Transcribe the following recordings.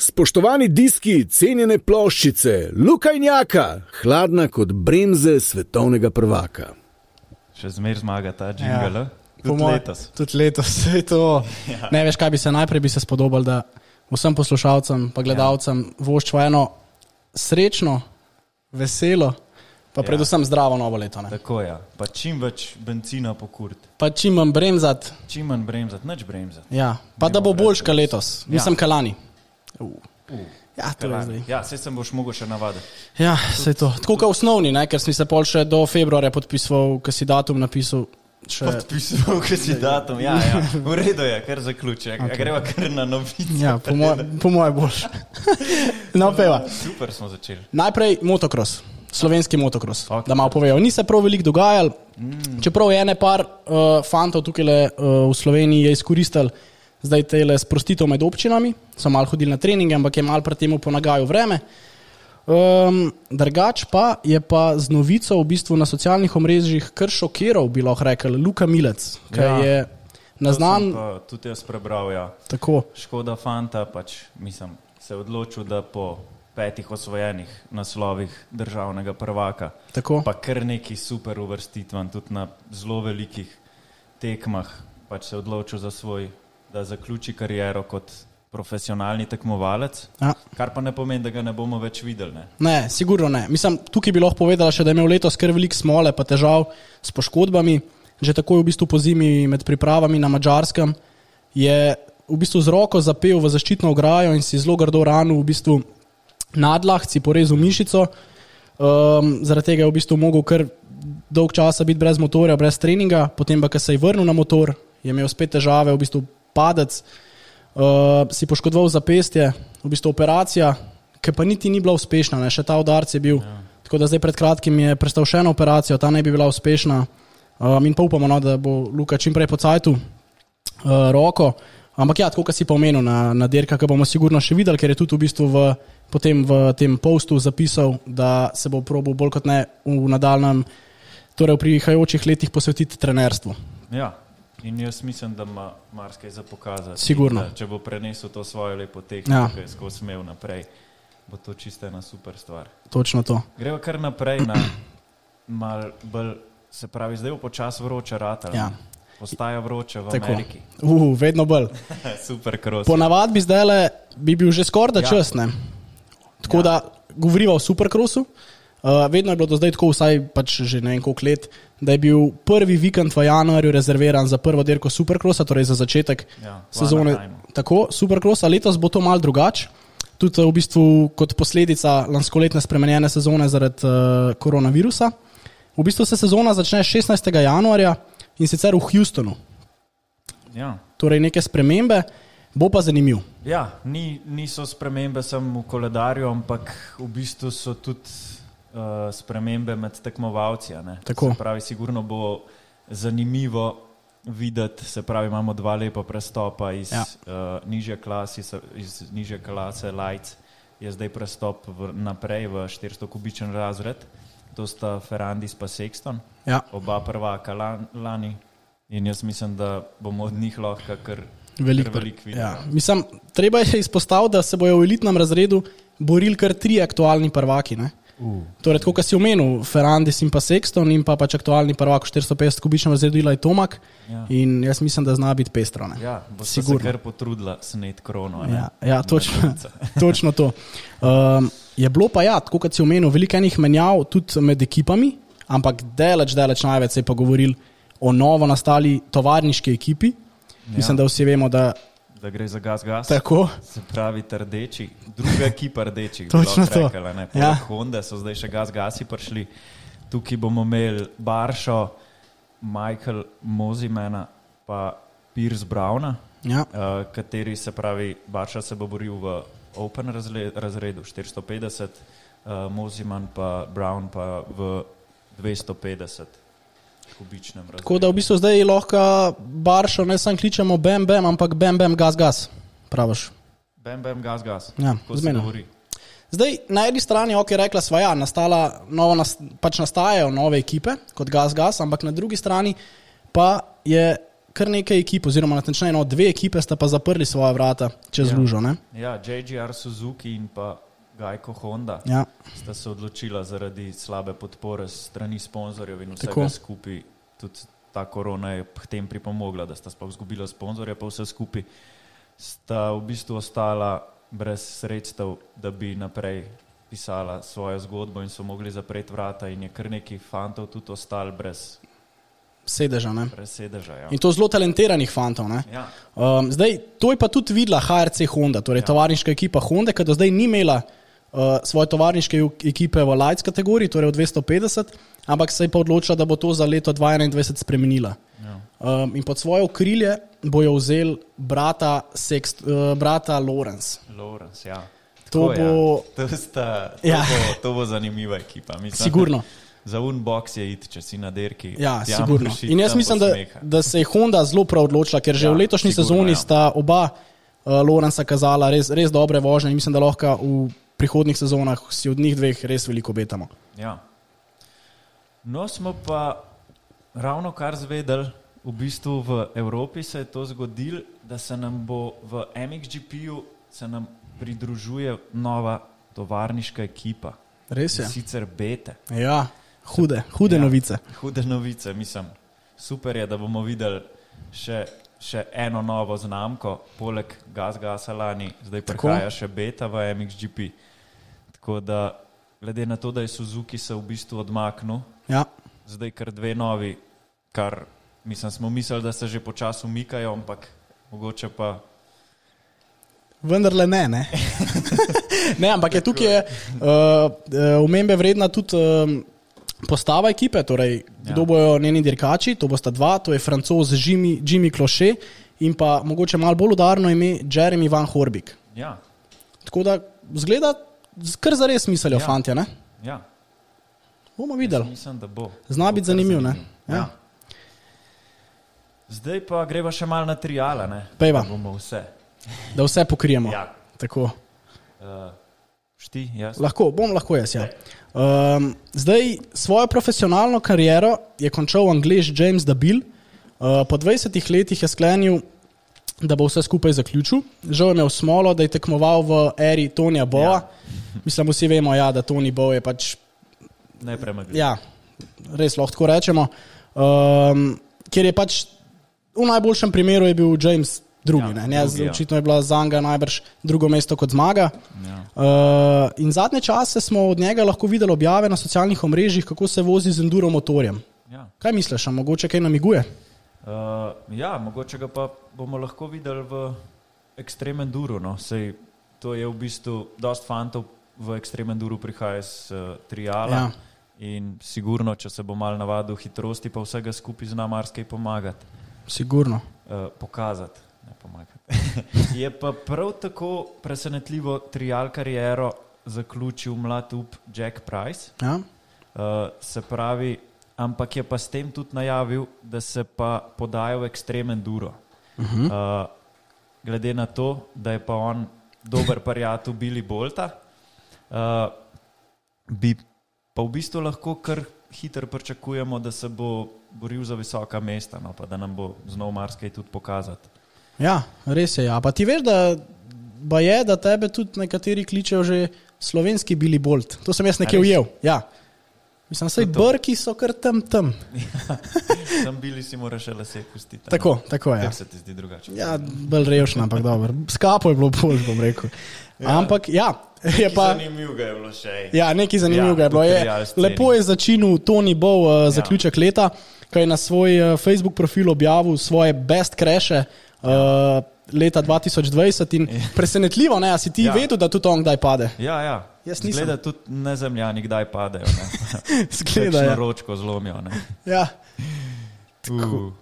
Spoštovani diski, cenjene ploščice, lukajnjaka, hladna kot bremze svetovnega prvaka. Še zmeraj zmaga ta jingle. Ja. Po Tudi letos. Tudi letos je to. Ja. Ne veš, kaj bi se najprej bi se spodobal, da vsem poslušalcem, pa gledalcem ja. voščva eno srečno, veselo, pa Ja. predvsem zdravo novo leto. Ne? Tako je. Ja. Pa čim več benzina pokurt, Pa čim manj bremzati, čim manj bremzati, nič bremzati. ja. pa da bo Nimamo boljš kot brez- letos, Ja. mislim, kalani. Uh. Ja, to je zdaj. ja, se sem boš mogel še navaditi. Ja, se je to. Tako kot osnovni, ne? ker sem se pol še do februarja podpisoval, ker si datum napisal. Še... Podpisoval, ker si datum. Ja, ja. V redu je, kar zaključi. Okay. Greva kar na novice. Ja, po moje po moje boljš. no, peva. Super smo začeli. Najprej motocross, slovenski motocross, Ok. okay. da malo povejo. Ni se prav veliko dogajalo, mm. čeprav je ene par uh, fantov tukaj le, uh, v Sloveniji je izkoristil zdaj te sprostitev med občinami, so malo hodili na treninge, ampak je malo pred tem ponagajal vreme. Um, drugač pa je pa z novico v bistvu na socialnih omrežjih kar šokiral, bi lahko rekel, Luka Milec, ki Ja. je naznan pa Tudi jaz prebral, ja. tako. Škoda fanta, pač mislim, se je odločil, da po petih osvojenih naslovih državnega prvaka, tako. pa kar neki super uvrstitvam, tudi na zelo velikih tekmah, pač se je odločil za svoj, da zaključi kariero kot profesionalni tekmovalec, Ja. kar pa ne pomeni, da ga ne bomo več videli. Ne? Ne, sigurno ne. Mislim, tukaj bi lahko povedala še, da je imel letos kar veliko smole, pa težav s poškodbami. Že takoj v bistvu po zimi med pripravami na Mačarskem je v bistvu z roko zapel v zaščitno ograjo in si zelo grdo ranil v bistvu nadlah, si porezal mišico. Um, zaradi tega je v bistvu mogel kar dolg časa biti brez motorja, brez treninga, potem pa, ko se je vrnil na motor, je imel spet težave, v bistvu padec, uh, si poškodoval zapestje, v bistvu operacija, ki pa niti ni bila uspešna, ne? še ta udarc je bil. Ja. Tako da zdaj pred kratkim je prestal še eno operacijo, ta ne bi bila uspešna. Um, in pa upamo, no, da bo Luka čim prej po cajtu uh, roko. Ampak ja, tako kot si pomenil na, na dirkah, ki bomo sigurno še videli, ker je tudi v bistvu v, potem v tem postu zapisal, da se bo probil bolj kot ne v nadaljem, torej v prihajajočih letih posvetiti trenerstvu. Ja. In jaz mislim, da ima marsikaj za pokazati. Sigurno. Da Če bo prenesel to svojo lepo tehniko, Ja. ki je skozi smel naprej, bo to čisto ena super stvar. Točno to. Gremo kar naprej na mal bolj, se pravi, zdaj bo počasi vroče rata. Ja. Postaja vroče v Tako. Ameriki. Uh, vedno bolj. super kros. Po navadi zdaj le bi bil že skoraj da Ja. čas. Ne? Tako Ja. ja. da govoriva o superkrosu. Uh, vedno je bilo do zdaj tako, vsaj pač že ne vem koliko let, da je bil prvi vikend v januarju rezerviran za prvo dirko superkrosa, torej za začetek Ja, sezone. Tako, superkrosa, letos bo to mal drugače. Tudi v bistvu kot posledica lanskoletne spremenjene sezone zaradi uh, koronavirusa. V bistvu se sezona začne 16. januarja in sicer v Houstonu. Ja. Torej neke spremembe, bo pa zanimiv. Ja, ni, niso spremembe samo v koledarju, ampak v bistvu so tudi uh, spremembe med tekmovalci. Se pravi, sigurno bo zanimivo videti, se pravi, imamo dva lepa prestopa iz, Ja. uh, nižje, klasi, se- iz nižje klase Lights, je zdaj prestop v, naprej v 400-kubičen razred. To sta Ferrandis pa Sexton, Ja. oba prvaka lan, lani. In jaz mislim, da bomo od njih lahko kar Velik, kar velik videli. ja. Mislim, treba je izpostaviti, da se bojo v elitnem razredu borili kar tri aktualni prvaki. Ne? Uh. Torej, kot si omenil, Ferrandis in pa Sexton in pa pač aktualni prvak v 450 kubičnem razredu Ilaj Tomak. Ja. In jaz mislim, da zna biti pestro. Ne? Ja, Sigurno. kar potrudila snet krono. ne? Ja, ja točno, točno to. Um, je bilo pa ja, tako kot si omenil, veliko enih menjav tudi med ekipami, ampak daleč, daleč največ se je pa govoril o novo nastali tovarniški ekipi. Ja. Mislim, da vsi vemo, da Da gre za gas, gas. tako. Se pravi, rdeči, druga ekipa rdečih. Točno to. Rekala, ne, Ja. Honda so zdaj še gas, gasi prišli. Tukaj bomo imeli Baršo, Michael Mozimena, pa Pierce Browna, Ja. uh, kateri se pravi, Barša se bo boril v Open razle, razredu 450, uh, Moziman pa Brown pa v 250 kubičnem razredu. Tako da v bistvu zdaj lahko Baršo ne samo kličemo Bam Bam, ampak Bam Bam Gas Gas. Praviš. Bam, bam, gas, gas. Ja, zmerno. Zdaj, na eni strani, ok, rekla sva, ja, nastala, novo nas, pač nastajajo nove ekipe kot Gas Gas, ampak na drugi strani pa je kar nekaj ekip, oziroma natančneje no, dve ekipe sta pa zaprli svoje vrata čez Ja. lužo. Ne? Ja, JGR Suzuki in pa Gajko Honda Ja, sta se odločila zaradi slabe podpore strani sponzorjev in Tako. vsega skupaj. Tudi ta korona je k tem pripomogla, da sta sploh izgubila sponzorje, pa vse skupaj sta v bistvu ostala brez sredstev, da bi naprej pisala svojo zgodbo in so mogli zapreti vrata in je kar nekaj fantov tudi ostali brez, sedeža. Ne? brez sedeža. Ja. In to zelo talentiranih fantov. Ne? Ja, Um, zdaj, to je pa tudi videla HRC Honda, torej ja. tovarniška ekipa Honda, ki do zdaj ni imela svoje tovarniške ekipe v Lights kategoriji, torej v 250, ampak se je pa odločila, da bo to za leto 2021 spremenila. ja. Um, in pod svoje okrilje bojo vzel brata, Sext, uh, brata Lorenz. Lawrence, ja. To Tako, bo- ja. to, sta, to, Ja. ja. bo, to bo zanimiva ekipa. Mislim, Sigurno. Za unbox je iti, če si na derki. Ja, sigurno. iti, In jaz mislim, da, da se je Honda zelo prav odločila, ker že Ja, v letošnji sigurno, sezoni ja. sta oba uh, Lorenza kazala res, res dobre vožnje in mislim, da lahko v prihodnih sezonah si od njih dveh res veliko obetamo. Ja. No, smo pa ravno kar zvedeli, v bistvu v Evropi se je to zgodilo, da se nam bo v MXGP-ju se nam pridružuje nova tovarniška ekipa. Res je. Sicer Bete. Ja, hude, hude ja. novice. Hude novice, mislim. Super je, da bomo videli še, še eno novo znamko, poleg Gazgasa lani, zdaj Tako. prihaja še Beta v MXGP. Tako da, glede na to, da je Suzuki se v bistvu odmaknil, Ja. zdaj kar dve novi, kar mislim, smo mislili, da se že počasi umikajo, ampak mogoče pa. Vendar le ne. Ne, ne ampak je tukaj uh, uh, omembe vredna tudi um, postava ekipe, torej Ja. kdo bojo njeni dirkači, to bosta dva, to je francoz Jimmy, Jimmy Cloche in pa mogoče malo bolj udarno ime Jeremy Van Horbik. Ja, Tako da zgleda, kar zares mislijo ja. Fanti. Ne? ja. Bomo Jaz videli. Mislim, da bo. Zna biti zanimiv, ne? Ja. Ja. Zdaj pa greva še malo na? Pejva. Da Bomo vse. Da vse pokrijemo. Ja. Tako. Uh, šti, jaz. Lahko, bom lahko jaz. Ja. Um, zdaj, svojo profesionalno kariero je končal angliš James Dabil. Uh, po 20 letih je sklenil, da bo vse skupaj zaključil. Žal je imel smolo, da je tekmoval v eri Tonija Boa. Ja. Mislim, vsi vemo, ja, da Tony Bo je pač Nepremagljiv. Ja, res lahko tako rečemo. Um, ker je pač v najboljšem primeru je bil James drugi. Ja, Ja, ne, drugi, ja. očitno je bila za njega najbrž drugo mesto kot zmaga. Ja. Uh, in zadnje čase smo od njega lahko videli objave na socialnih omrežjih, kako se vozi z enduro motorjem. Ja. Kaj misliš, a mogoče kaj namiguje? Uh, ja, mogoče ga pa bomo lahko videli v ekstremen duru. No. Sej, to je v bistvu dost fantov v ekstremen duru prihaja iz uh, triala. Ja. In sigurno, če se bo mal navadil hitrosti, pa vsega skupaj zna marsikaj pomagati, Sigurno. uh, pokazati. Ne pomagati. je pa prav tako presenetljivo trial kariero zaključil mlad up Jack Price. Ja? Uh, se pravi, ampak je pa s tem tudi najavil, da se pa podaja v ekstremen duro. Uh -huh. uh, glede na to, da je pa on dober prijatelj Billy Bolta, uh, bi pa v bistvu lahko kar hitro pričakujemo, da se bo boril za visoka mesta, no, pa da nam bo znov marsikaj tudi pokazati. ja, res je. Ja. Pa ti veš, da, ba je, da tebe tudi nekateri kličejo že slovenski Billy Bolt. To sem jaz nekje ujel. Ja. Mislim, da To. brki so kar tam tam. Sam Billy si mora še lase pustiti. a ne? Tako, tako je. Kako se ti zdi drugače? Ja, bolj revšno, ampak dobro. Skapo je bilo bolj, bom rekel. Ja. Ampak ja, je pa. Zanimivo je bilo še. Ja, nekaj zanimivega Ja, je bilo. Je, lepo je začel Tony Bow uh, zaključek ja. leta, ki je na svoj uh, Facebook profil objavil svoje best crashe. Uh, Leta 2020 in presenetljivo, ne, si ti ja. Ja. vedel, da tudi on kdaj pade. Ja, ja. Jaz nisem. Zgleda tudi nezemljani, kdaj padejo. ne. Zgleda, ja. ročko zlomijo. ne. Ja. Uh.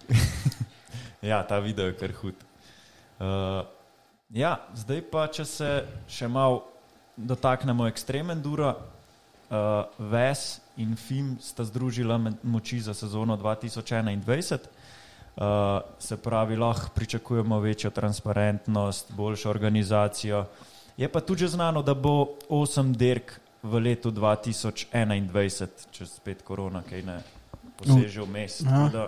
ja, ta video je kar hud. Uh, ja, zdaj pa, če se še malo dotaknemo ekstremen dura, uh, Ves in Fim sta združila moči za sezono 2021. Uh, se pravi, lahko pričakujemo večjo transparentnost, boljšo organizacijo. Je pa tudi že znano, da bo 8 dirk v letu 2021, če spet korona kaj ne poseže vmes. Da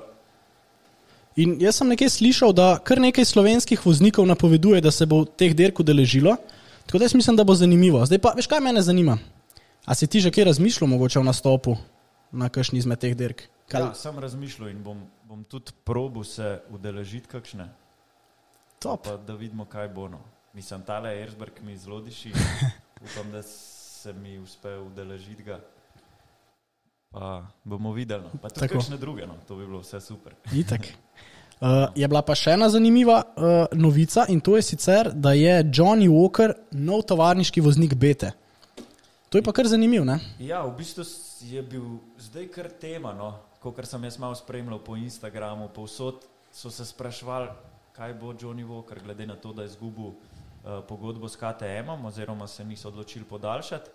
In jaz sem nekaj slišal, da kar nekaj slovenskih voznikov napoveduje, da se bo teh dirk udeležilo. Tako da jaz mislim, da bo zanimivo. Zdaj pa, veš kaj mene zanima? A si ti že kaj razmišljal mogoče o nastopu na kakšni izmed teh dirk? Kaj... Ja, sem razmišljal in bom, bom tudi probil se udeležiti kakšne, Top. pa da vidimo, kaj bo. No. Mislim, tale Erzberg mi zelo diši, upam, da se mi uspe udeležiti ga. Pa bomo videli. No. Pa tudi Tako. kakšne druge, no. to bi bilo vse super. Itak. Uh, je bila pa še ena zanimiva uh, novica in to je sicer, da je Johnny Walker nov tovarniški voznik Bete. To je pa kar zanimivo, ne? Ja, v bistvu je bil zdaj kar tema, no. kot sem jaz malo spremljal po Instagramu, povsod so se sprašvali, kaj bo Johnny Walker, glede na to, da je izgubil pogodbo s KTM-om, oziroma se niso odločili podaljšati.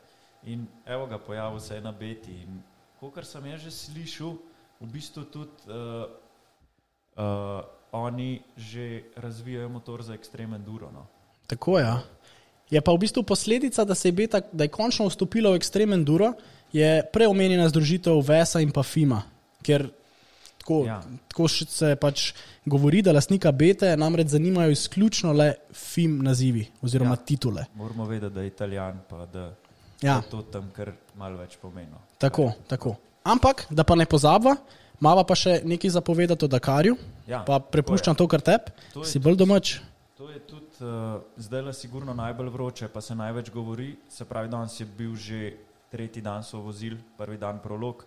In evo ga, pojavil se je na Beti. In kot sem jaz že slišal, v bistvu tudi uh, uh, oni že razvijajo motor za ekstremen duro. No. Tako je. Ja. Je pa v bistvu posledica, da, je, beta, da je končno vstopila v ekstremen duro, je preomenjena združitev Vesa in pa Fima. Ker tako, ja. Ja. tako se pač govori, da lastnika Bete namreč zanimajo izključno le Fim nazivi oziroma ja. Ja. titule. Moramo vedeti, da je italijan, pa da Ja. je to tam kar malo več pomeni. Tako, tako. Ampak, da pa ne pozabva, mava pa še nekaj zapovedati o Dakarju, Ja, pa prepuščam to, kar tep, To je si bolj domač. To je tudi uh, zdaj le sigurno najbolj vroče, pa se največ govori. Se pravi, danes je bil že tretji dan so vozili, prvi dan prolog,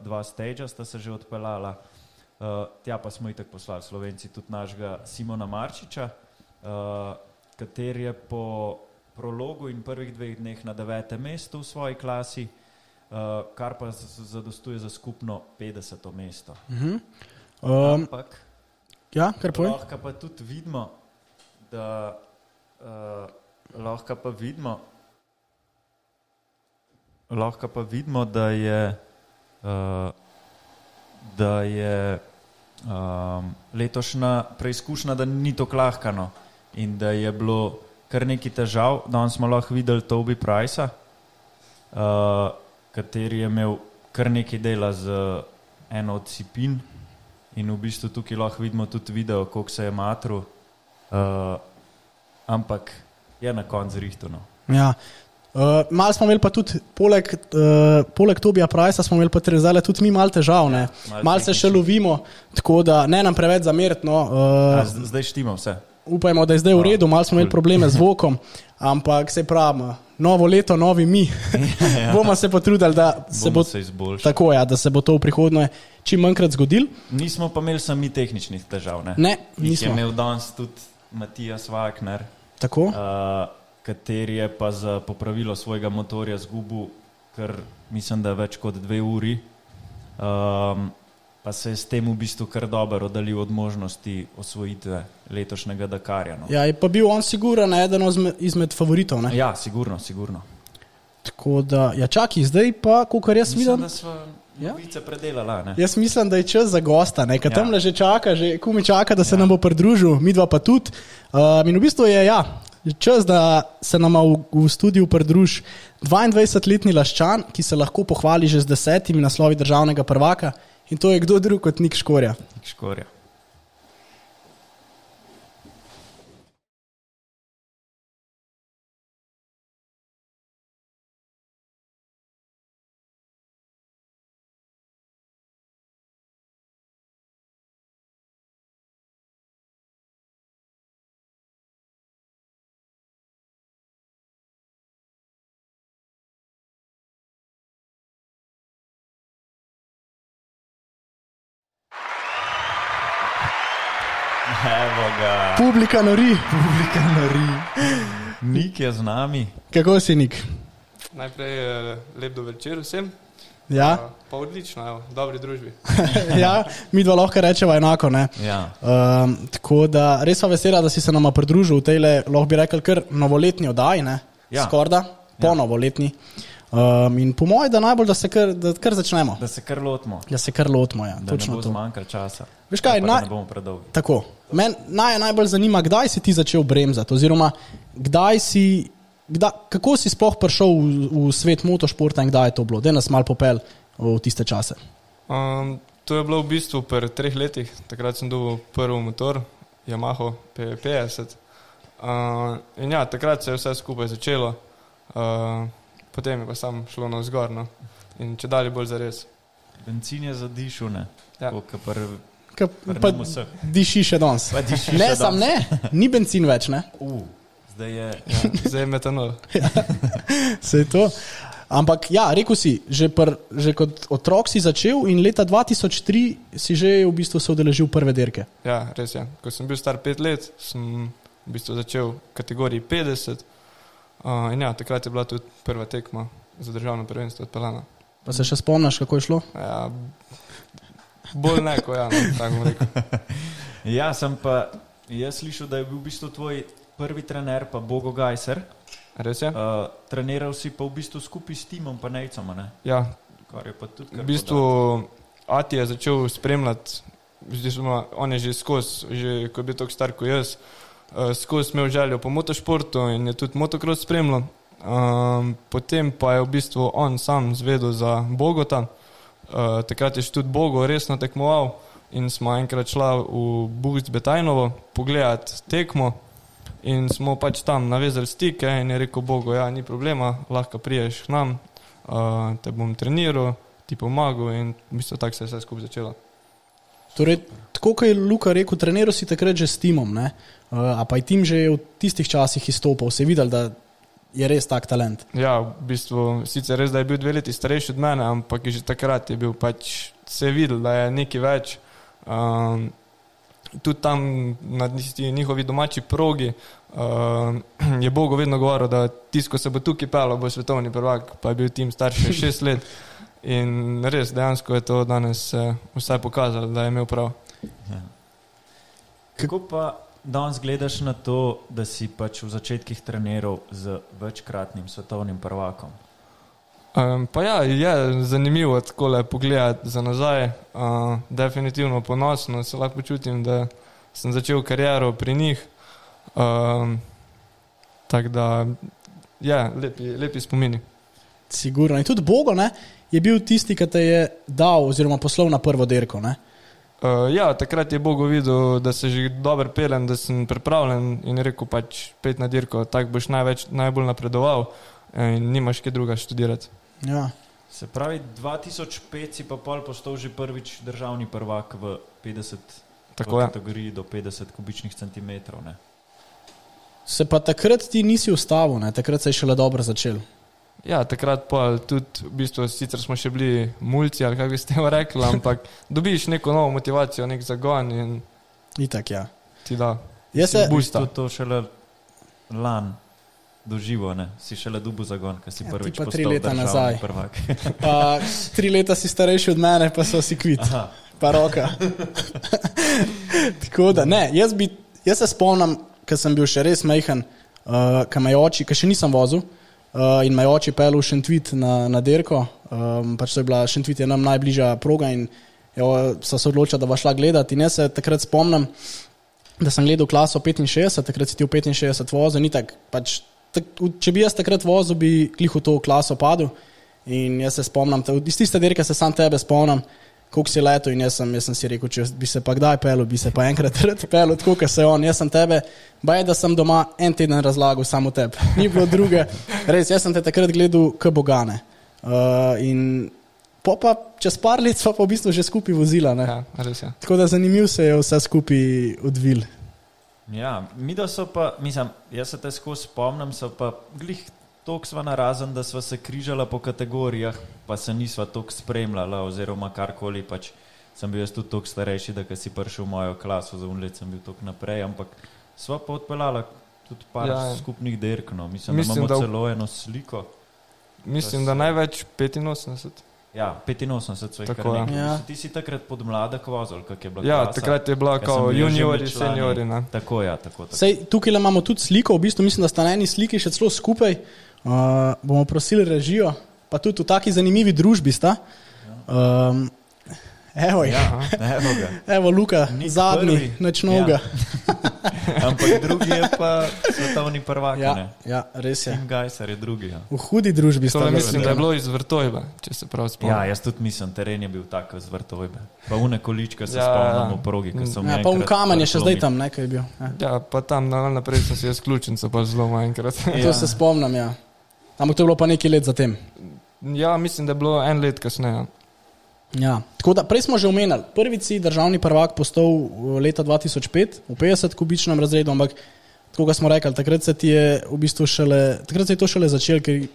dva stagea sta se že odpeljala. Uh, tja pa smo itak poslali Slovenci tudi našega Simona Marčiča, uh, kater je po prologu in prvih dveh dneh na devetem mestu v svoji klasi, uh, kar pa zadostuje za skupno 50. mesto. Um, Ampak ja, kar povem. Lahko pa tudi vidimo, da uh, lahko pa vidimo, lahko pa vidimo, da je, uh, da je um, letošnja preizkušnja, da ni to lahkano in da je bilo kar nekaj težav. Danes smo lahko videli Toby Price, uh, kateri je imel kar nekaj dela z eno od cipin. In v bistvu tukaj lahko vidimo tudi video, kako se je matru, uh, ampak je na koncu rihtano. Ja. Uh, mal smo imeli pa tudi, poleg, uh, poleg Tobija Prajsa, smo imeli pa zdaj tudi mi malo težav. Ja, malo mal se še lovimo, tako da ne nam preveč zameriti. No, A, uh, z- Zdaj štima vse. upajmo, da je zdaj v redu, malo smo imeli probleme z vokom, ampak se pravi, novo leto, novi mi. Bomo se potrudili, da se Bomo bo se izboljšali. tako, ja, da se bo to v prihodnje čim manjkrat zgodilo. Nismo pa imeli sami tehničnih težav. Ne, Ne, Jih nismo. Je imel danes tudi Matijas Wagner, Tako. uh, kateri je pa za popravilo svojega motorja zgubil, kar mislim, da več kot dve uri. Um, pa se je s tem v bistvu kar dobro oddaljil od možnosti osvojitve letošnjega Dakarja. No. Ja, je pa bil on siguren eden izmed favoritov. Ne? Ja, sigurno, sigurno. Tako da, ja, čakaj, zdaj pa, kot jaz Mislim, vidim. Ja. novice predelali. ne? Jaz mislim, da je čas za gosta, ker Ja. tam le že čaka, že kumi čaka, da se. Ja. nam bo pridružil, mi dva pa tudi. Uh, in v bistvu je ja, čas, da se nam v, v studiu pridruži 22-letni laščan, ki se lahko pohvali že z desetimi naslovi državnega prvaka. In to je kdo drug kot Nik Škorja. Škorja. Evo ga, Publika nori. publika nori. Nik je z nami. Kako si Nik? Najprej eh, lep dober večer vsem. Ja, Pa, pa odlično, evo, v dobri družbi. ja mi dva lahko rečeva enako. Ne? Ja. Um, tako da res pa vesela, da si se nama pridružil v tej, lahko bi rekel, kar novoletni oddaji, ne? Ja. skorda, po ja. novoletni. Um, in po mojem, da najbolj, da se kar, da kar začnemo, Da se kar lotimo, da se kar lotimo. Ja, da ne točno bo to. zmanjkalo časa. Veš kaj, naj- ne bomo predolgi. Tako. Men naj najbolj zanima, kdaj si ti začel bremzati, oziroma kdaj si, kdaj, kako si sploh prišel v, v svet motošporta in kdaj je to bilo. Da nas mal popel v tiste čase. Um, To je bilo v bistvu pri treh letih, takrat sem dobil prvi motor, Yamaha PV50. Uh, in ja, takrat se je vse skupaj začelo, uh, potem je pa sam šlo na vzgor. No. In če dalje bolj zares. Benzin je zadišel, ne? Ja. Pr, Ka, pa diši še danes. Diši Ne, še sam danes. ne, ni benzin več, ne. uh, zdaj je. Ja, zdaj je metanol. Se je to. Ampak ja, rekel si, že, pr, že kot otrok si začel in leta 2003 si že v bistvu se udeležil prve dirke. Ja, res je. Ko sem bil star pet let, sem v bistvu začel v kategoriji 50. Uh, in ja, takrat je bila tudi prva tekma za državno prvenstvo odpeljana. Pa se še spomniš, kako je šlo? Ja, bolj ne, kot ja, no, tako bom rekel. Ja, sem pa jaz slišal, da je bil v bistvu tvoj prvi trener, pa Bogo Gajser. Res je? Uh, treniral si pa v bistvu skupaj s timom, pa nejcem, ne? Ja, Kar je pa tudi v bistvu Ati je začel spremljati, v bistvu, on je že skozi, že ko je bil tako star kot jaz, uh, skozi imel željo po motošportu in je tudi motocross spremljal. Um, potem pa je v bistvu on sam zvedel za Bogota. Uh, takrat je še tudi Bogo resno tekmoval in smo enkrat šla v Bugst Betajnovo pogledati tekmo in smo pač tam navezali stike in je rekel Bogo, ja, ni problema, lahko priješ k nam, uh, te bom treniral, ti pomagal in v bistvu tako se je vse skupaj začelo. Torej, tako kot je Luka rekel, treniral si takrat že s timom, ne? Uh, a pa je tim že v tistih časih izstopal, se je videl, da je res tak talent. Ja, v bistvu sicer res, da je bil dve leti starejši od mene, ampak že takrat je bil pač se je videl, da je nekaj več. Um, tudi tam na njihovi domači progi um, je Bogo vedno govoril, da tisto, ko se bo tukaj pelo, bo svetovni prvak, pa je bil tim starši šest let. In res, dejansko je to danes eh, vsaj pokazalo, da je imel prav. Ja. Kako pa danes gledaš na to, da si pač v začetkih treniral z večkratnim svetovnim prvakom? Um, pa ja, je zanimivo tako le pogledati za nazaj. Uh, definitivno ponosno se lahko počutim, da sem začel kariero pri njih. Um, Tako da, ja, lepi, lepi spomini. Sigurno. In tudi Bogo ne, je bil tisti, ki te je dal oziroma poslal na prvo dirko. Ne? Uh, ja, takrat je Bog videl, da se že dobro pelem, da sem pripravljen in je rekel pač pet na dirko, tako boš največ, najbolj napredoval in nimaš kaj druga študirati. Ja. Se pravi, 2005 si pa pol postal že prvič državni prvak v 50 Tako je. kategoriji do 50 kubičnih centimetrov. Ne? Se pa takrat ti nisi ustavil, ne? takrat se je šele dobro začel. Ja, takrat pa tudi, v bistvu, sicer smo še bili mulci, ali kako bi ste rekli, ampak dobiš neko novo motivacijo, nek zagon in Itak, ja. ti da. Jaz se, boosta. To, to šele lan doživo, ne? si šele dubu zagon, ker si Ja, prvič pa tri postal leta nazaj. prvak. uh, tri leta si starejši od mene, pa so si kvit, Aha, pa roka. Tako da, ne, jaz, bi, jaz se spomnim, ker sem bil še res majhen, uh, ker me je oči, ker še nisem vozil. Uh, in me je oči pel v Šentvit na, na Derko, um, pač to je bila Šentvit, je nam najbližja proga in jo, so se odločili, da bo šla gledati. In jaz se takrat spomnim, da sem gledal klaso 65, takrat si ti v 65 vozil, ni tako. Pač, tak, če bi jaz takrat vozil, bi klih v to klaso padel. In jaz se spomnim, iz tiste dirke se sam tebe spomnim, koliko si leto in jaz sem, jaz sem si rekel, če bi se pa kdaj pel, bi se pa enkrat rad pel, tako kot se on. Jaz sem tebe, baj da sem doma en teden razlagal samo tebi. Ni bilo druge. Res, jaz sem te takrat gledal, k bogane. Uh, in po pa čez par let smo pa v bistvu že skupaj vozila. Ne? Ja, res je. Tako da zanimiv se je vse skupaj odvil. Ja, mi da so pa, mislim, jaz se te skozi spomnim, so pa glih toliko sva narazen, da sva se križala po kategorijah, pa se nisva toliko spremljala oziroma karkoli pač. Sem bil jaz tudi toliko starejši, da si prišel v mojo klaso, za unlet sem bil toliko naprej, ampak sva pa odpeljala tudi par Ja, ja, skupnih dirk. No. Mislim, Mislim, da imamo da celo eno sliko. Mislim, da največ 85. Ja, 85 so jih Tako, kar ja. Ja. Ti si takrat pod mladek vozil, kak je bila Ja, klasa. takrat je bila že juniori, seniori. Ne? Tako, ja, tako. tako. Sej, tukaj imamo tudi sliko, v bistvu mislim, da sta na eni sliki še celo skupaj. Uh, bomo prosili režijo, pa tudi v taki zanimivi družbi sta. Um, Evo, ja. Ja, evo ga. Evo Luka, Nik zadnji, prvi. noč noga. Ampak drugi je pa svetovni prvak. Ja, ne. ja, res je. Tim Gajser je drugi. Ja. V hudi družbi sta mislim, da je bilo iz vrtojba, če se prav spomnim. ja, jaz tudi mislim, teren je bil tak z vrtovojbe. Pa une količke se Ja, spomnim ja. v progi, ko sem Ja, enkrat pa un kamen je še zdaj tam, nekaj bil. Ja. Ja, pa tam na, naprej sem si jaz ključnico pa zelo enkrat. To se spomnim, ja. Ampak to je bilo pa nekaj let zatem. ja, mislim, da je bilo en let kasneje. Ja. Tako da prej smo že omenjali, prvi si državni prvak postal uh, leta 2005 v 50 kubičnem razredu, ampak tako kot smo rekli, takrat se je v bistvu šele, takrat se je to šele začelo, ker,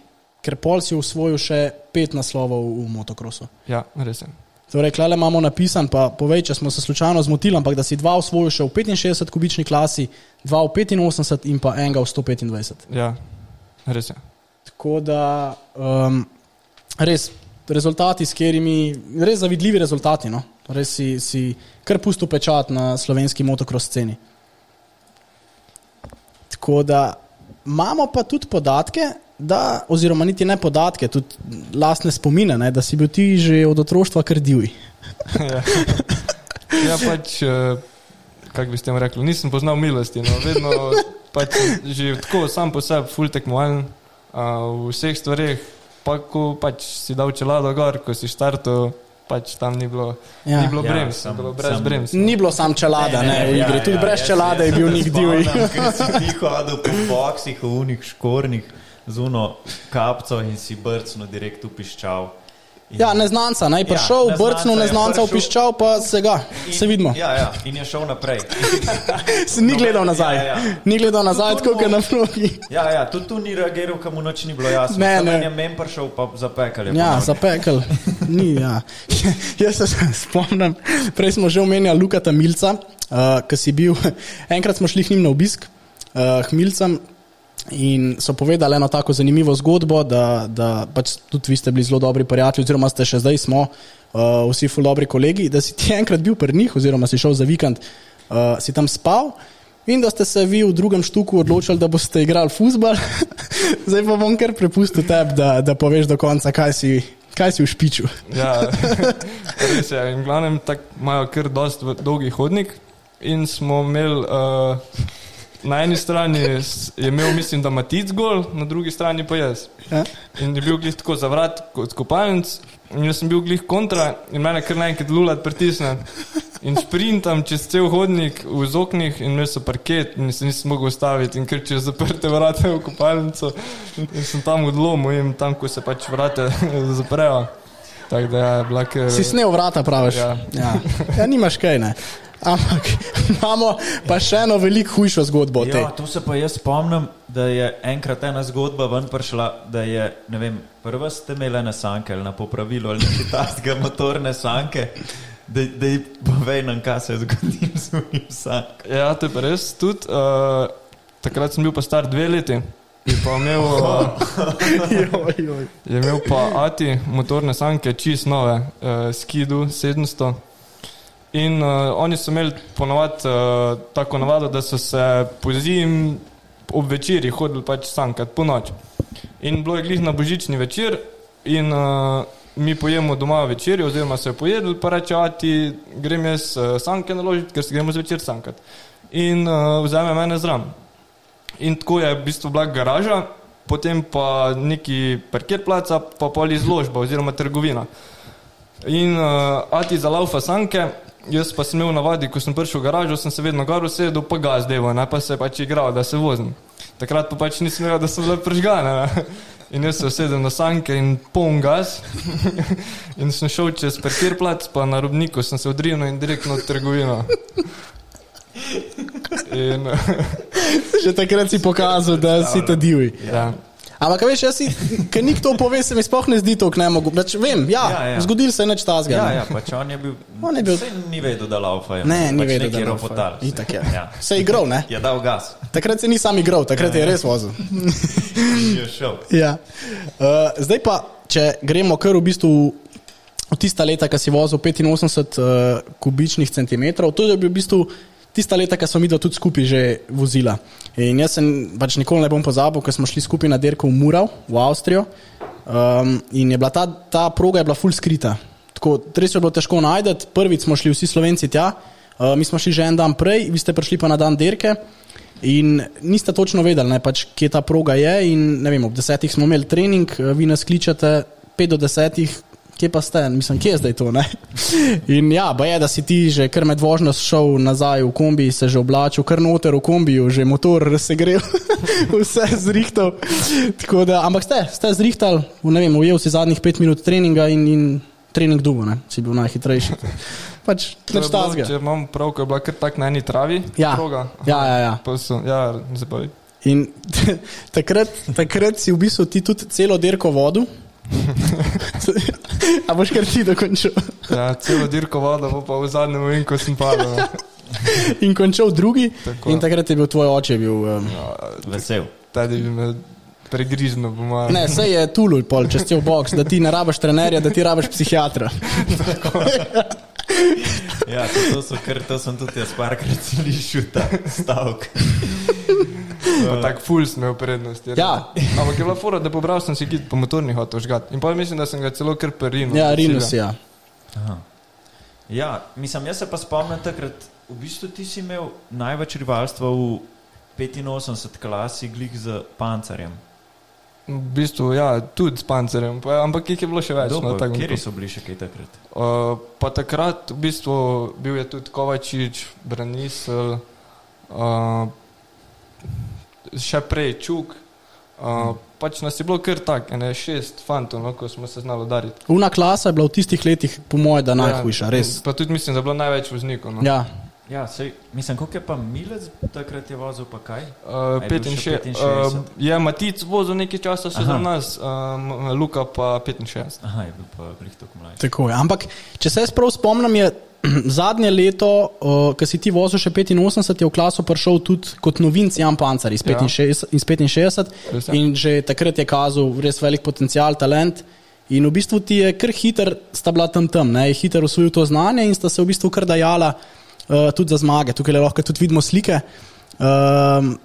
ker pol si usvojil še pet naslovov v motokrosu. Ja, res je. Torej, klele imamo napisan, pa povej, če smo se slučajno zmotili, ampak da si dva usvojil še v 65 kubični klasi, dva v 85 in pa enega v 125. Ja, res je. Tako da um, res rezultati, s katerimi, res zavidljivi rezultati. No? Res si, si kar pusto pečat na slovenski motocross sceni. Tako da imamo pa tudi podatke, da, oziroma niti ne podatke, tudi lastne spomine, ne, da si bil ti že od otroštva kar divji. ja. ja, pač, kako bi s tem rekel, nisem poznal milosti. No. Vedno pač že tako sam po sebi, full tekmovalen v vseh stvareh. Pa ko pač si dal čelado gor, ko si štartal, pač tam ni bilo, Ja. ja. ni bilo Ja, brems, sam- bilo brez sam- brems. Ni bilo sam čelada ne, ne, v igri, tudi brez čelade je bil nik divji. Ti hodil po boksih, v unih škornih, z uno kapco in si brcno direkt upiščal. In- Ja, neznanca, naj prišel, Ja, ja, brcnil neznanca je prišel. opiščal, pa se ga, se vidimo. Ja, ja, in je šel naprej. Se ni gledal nazaj, Ja, ja. ni gledal nazaj, tako kot on- na vlogi. Ja, ja, tudi tu ni reagiral, kam mu noč ni bilo jasno. Ne, ne. en je mem prišel, pa zapekal je. Ja, ponovno. zapekel. Ni, ja. Jaz se spomnim, prej smo že omenjali Lukata Milca, uh, ki si bil, enkrat smo šli k njim na obisk, uh, k Milcem. In so povedali eno tako zanimivo zgodbo, da, da pač tudi vi ste bili zelo dobri prijatelji, oziroma ste še zdaj smo, uh, vsi ful dobri kolegi, da si ti enkrat bil pri njih, oziroma si šel za vikend, uh, si tam spal in da ste se vi v drugem štuku odločili, da boste igrali futbal. zdaj pa bom kar prepustil tebi, da, da poveš do konca, kaj si, kaj si v špiču. Ja, res je. In glavnem tako imajo kar dost dolgi hodnik. In smo imeli uh, na eni strani je imel, mislim, da Matic gol, na drugi strani pa jaz. Ja? In je bil glih tako zavrat kot kopalnic, in jaz sem bil glih kontra, in mene kar naenkrat lulat pritisne. In sprintam čez cel hodnik v oknih, in imel sem parket, in se nisem mogel ustaviti, in ker čez zaprte vrate v kopalnico, in sem tam odlomil, in tam, ko se pač vrate zaprejo. Tako da je bila kar. Si snel vrata, praviš. Ja. Ja. ja, nimaš kaj, ne. Ampak imamo pa še eno veliko hujšo zgodbo. Ja, to se pa jaz spomnim, da je enkrat ena zgodba ven prišla, da je, ne vem, prva ste imeli ene sanke ali na popravilu ali nekaj takega motorne sanke. Da, da povej nam, kaj se je zgodilo z unim sankom. Ja, to je pa res. Tudi, uh, takrat sem bil pa star dve leti. Je pa imel, uh, je imel pa Ati motorne sanke, čist nove, uh, Skidu 700. In uh, oni so imeli ponovadi uh, tako navado, da so se po zim ob večerji hodili pač sankat, po noč. In bilo je glih na božični večer in uh, mi pojemo doma večerjo, oziroma se je pojedli, pa reče, ati grem jaz sanke naložiti, ker se gremo zvečer sankat. In uh, vzame mene zram. In tako je v bistvu bila garaža, potem pa neki parkir placa, pa pol izložba oziroma trgovina. In uh, ati za laufa sanke, jaz pa sem imel navadi, ko sem prišel v garažo, sem se vedno gor usedel, pa ga zdevo, ne pa se pač igral, da se vozim. Takrat pa pač nisem vedel, da so bile prižgane. Ne? In jaz se usedem na sanke in poln gas. in sem šel čez parkir plac, pa na robniku sem se odrinil in direktno v trgovino. In, Že takrat si pokazal, da si ta divji. ja. Ampak, veš, jaz ker nik to pove, se mi sploh ne zdi to, ne mogu. Pač, vem, ja, Ja, ja, ja. zgodil se je nič tazga. Ja, ne. ja, pač on je bil. On je bil- ni vedel, da laufa je. Ne, ni pač vedel, da je ropotal. Itak je. Ja. Se je igral, ne? Je dal gas Takrat se ni sam igral, takrat je res vozil. je šel. Ja. Uh, zdaj pa, če gremo kar v bistvu v tista leta, ko si vozil 85 uh, kubičnih centimetrov, to je bil v bistvu tista leta, ko smo mi dva tudi skupaj že vozila. In jaz sem pač nikoli ne bom pozabil, ko smo šli skupaj na dirko v Murav, v Avstrijo. Um, in je bila ta, ta proga bila full skrita. Tako, res je bilo težko najti. Prvič smo šli vsi slovenci tja, uh, mi smo šli že en dan prej, vi ste prišli pa na dan dirke. In niste točno vedeli, ne, pač, kje ta proga je. In, vem, ob desetih smo imeli trening, eh, vi nas kličete, pet do desetih, kje pa ste, mislim, kje je zdaj to. Ne? In ja, ba je, da si ti že kar med vožnjo šel nazaj v kombi, se že oblačil, kar noter v kombiju, že motor se gre, vse zrihtal. Da, ampak ste, ste zrihtali, ne vem, ujel si zadnjih pet minut treninga in, in trening dugo, ne? si bil najhitrejši. Pač, To je bilo, če imam prav, ko je bila kar tak na eni travi. Ja. proga. Ja, ja, ja. Pa so, ja, zabavi. In takrat, takrat si v bistvu ti tudi celo dirko vodu. A boš kar ti dokončal. Ja, celo dirko voda, bo pa v zadnjem vinku sem padel. no. In končal drugi. Tako. In takrat je bil tvoj oče. Bil, um, Vesel. Tadi bi me pregriznil, po mojem. ne, vse je tulul, pol, če si v box, da ti ne rabiš trenerja, da ti rabiš psihiatra. Ja, to, to, so, kar, to sem tudi jaz parkrat slišal, ta stavek. Pa tak ful sem imel prednost. je Ja. res. Ampak je bila fora, da pobral sem si git po motornih hotel žgat. In pa mislim, da sem ga celo kar perino. Ja, Rinus, ja. Ja, mislim, jaz se pa spomnim takrat, v bistvu ti si imel največ rivalstva v 85 klasi, glik z pancerjem. V bistvu, ja, tudi s pancerjem, pa, ampak jih je bilo še več. Dobro, no, tako Kje so bili še kaj takrat? Uh, pa takrat, v bistvu, bil je tudi Kovačič, Branisel, uh, še prej Čuk. Uh, pač nas je bilo kar tako, ne šest fantov, no, ko smo se znali udariti. Una klasa je bila v tistih letih, po mojem, da najhujša, res. Pa tudi mislim, da je bilo največ voznikov. No. Ja, Ja, sej, mislim, koliko je pa milec takrat je vozil, pa kaj? Uh, A je bil še 65. 65? Uh, je Matic vozil nekaj časa še Aha. za nas, um, Luka pa 65. Aha, je bil pa glih tako mlajši. tako je. Ampak, če se jaz prav spomnim, je zadnje leto, uh, ko si ti vozil še 85, je v klaso prišel tudi kot novinc Jan Pancar iz Ja. 65, iz 65 Res je. in že takrat je kazal res velik potencial, talent. In v bistvu ti je kar hiter, sta bila tam tam, ne, je hiter usvojil to znanje in sta se v bistvu kar dajala uh, tudi za zmage. Tukaj lahko tudi vidimo slike. Um,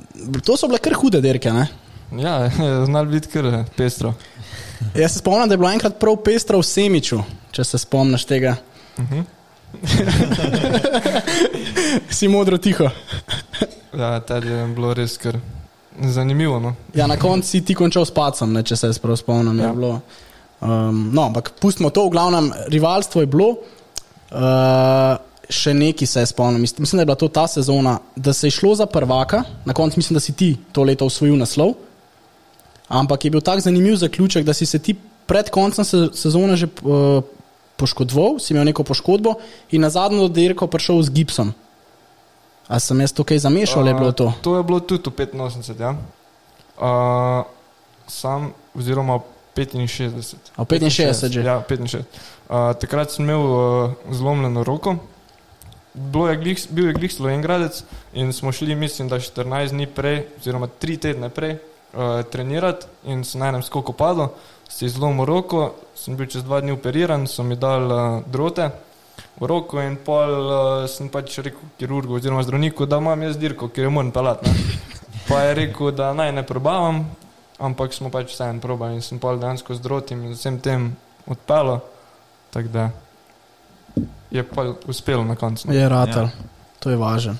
to so bile kar hude dirke. Ne? Ja, znal biti kar eh, pestro. Jaz se spomnim, da je bilo enkrat prav pestro v Semiču, če se spomniš tega. Uh -huh. si modro tiho. Ja, tad je bilo res kar zanimivo. No. Ja, na koncu si ti končal s pacem, ne, če se jaz prav spomnim. Ja. je bilo. Um, no, ampak pustimo to, v glavnem, rivalstvo je bilo. Uh, še neki se je spomnil, mislim, da je bila to ta sezona, da se je šlo za prvaka, na koncu mislim, da si ti to leto osvojil naslov. Ampak je bil tak zanimiv zaključek, da si se ti pred koncem se, sezone že uh, poškodoval, si imel neko poškodbo in na zadnjo dirko prišel z gipsom. A sem jaz to kaj zamešal, ali je bilo to? Uh, to je bilo tudi v 85, ja. Uh, sam, oziroma 65. A v 65 že? Ja, 65. Uh, takrat sem imel uh, zlomljeno roko. Bilo je glih, bil je glih Slovengradec in smo šli, mislim, da 14 dni prej, oziroma 3 tedne prej, uh, trenirati in sem na enem skoku padel, si zlomil roko, sem bil čez dva dni operiran, so mi dal uh, drote v roko in pol uh, sem pač rekel kirurgu oziroma zdravniku, da imam jaz dirko, ker jo moram pelati. Pa je rekel, da naj ne probavam, ampak smo pač vseeno probali in sem pol dejansko z drotim in z vsem tem odpelo. Tako da je pa uspelo na koncu. no. Je ratal, Ja. to je važno.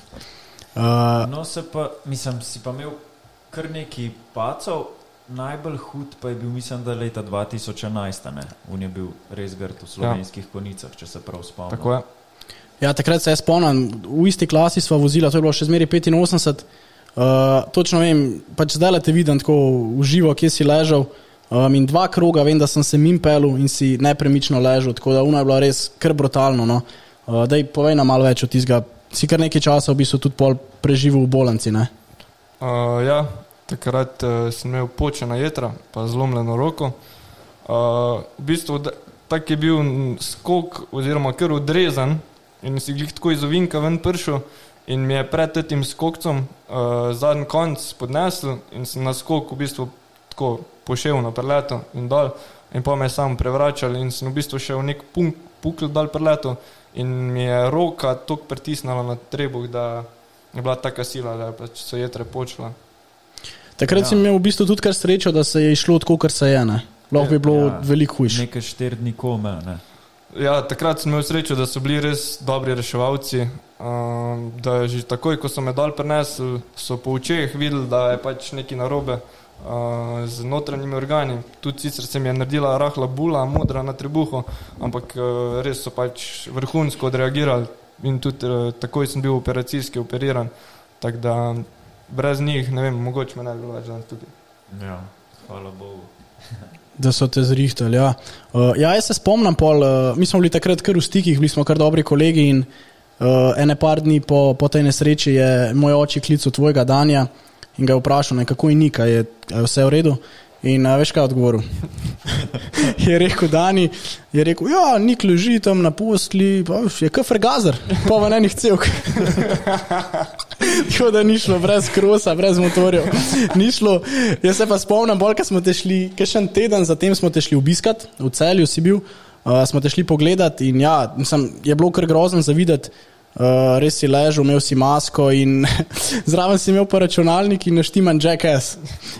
Uh, No, se pa, mislim, si pa imel kar nekaj pacov, najbolj hud pa je bil, mislim, da leta 2011, ne? On je bil res grd v slovenskih ja. konicah, če se prav spomnim. Tako je. ja, takrat se jaz spomnim, v isti klasi sva vozila, to je bilo še zmeraj 85. Uh, točno vem, pač zdaj le te vidim tako v živo, kje si ležal. Um, in dva kroga, vem, da sem se mim pelil in si nepremično ležal, tako da uno je bilo res kar brutalno. No. Uh, daj, povej nam malo več od tistega. Si kar nekaj časa v bistvu tudi pol preživel v bolnici. Ne? Uh, ja, takrat uh, sem imel počena jedra, pa zlomljeno roko. Uh, v bistvu tak je bil skok, oziroma kar odrezan in si glih tako iz ovinka ven prišel. In mi je pred tem skokcem uh, zadnji konc podnesel in sem na skok v bistvu tako pošel na preleto in dol. In pa me je sam prevračal in sem v bistvu še v nek punk, pukl dol preleto in mi je roka tako pritisnila na trebuh, da je bila taka sila, da je pač so jedre počela. Takrat ja. si imel v bistvu tudi kar srečo, da se je išlo tako, kar se je. Ne? Lahko bi bilo ja. Ja. veliko hujše. Nekaj štiri dni kome, ne. Ja, takrat sem imel srečo, da so bili res dobri reševalci. Um, da že takoj, ko so me dol prenesli, so po očeh videli, da je pač nekaj narobe uh, z notranjimi organi. Tudi sicer se mi je naredila rahla bula, modra na trebuhu, ampak uh, res so pač vrhunsko odreagirali in tudi uh, takoj sem bil operacijski operiran. Tako da brez njih, ne vem, mogoče me ne bi bilo več danes tukaj. Ja, hvala Bogu. Da so te zrihtali. Ja. Uh, ja, jaz se spomnim, pol, uh, mi smo bili takrat kar v stikih, bili smo kar dobri kolegi. In, uh, ene par dni po, po tej nesreči je moj oče klical tvojega Danja in ga je vprašal, ne, kako je ni, kaj je, je vse v redu. In uh, veš, kaj je odgovoril? je rekel, Dani, je rekel, ja, nik leži tam na postli, pa je kafr gazer, pa v enih celk. Tako da ni šlo brez krosa, brez motorjev. Ni šlo. Jaz se pa spomnim, bolj, ker smo te šli, ker še en teden zatem smo te šli obiskat, v celju si bil, uh, smo te šli pogledat in ja, mislim, je bilo kar grozno za videti. Uh, res si ležal, imel si masko in zraven si imel pa računalnik in naštiman jackass.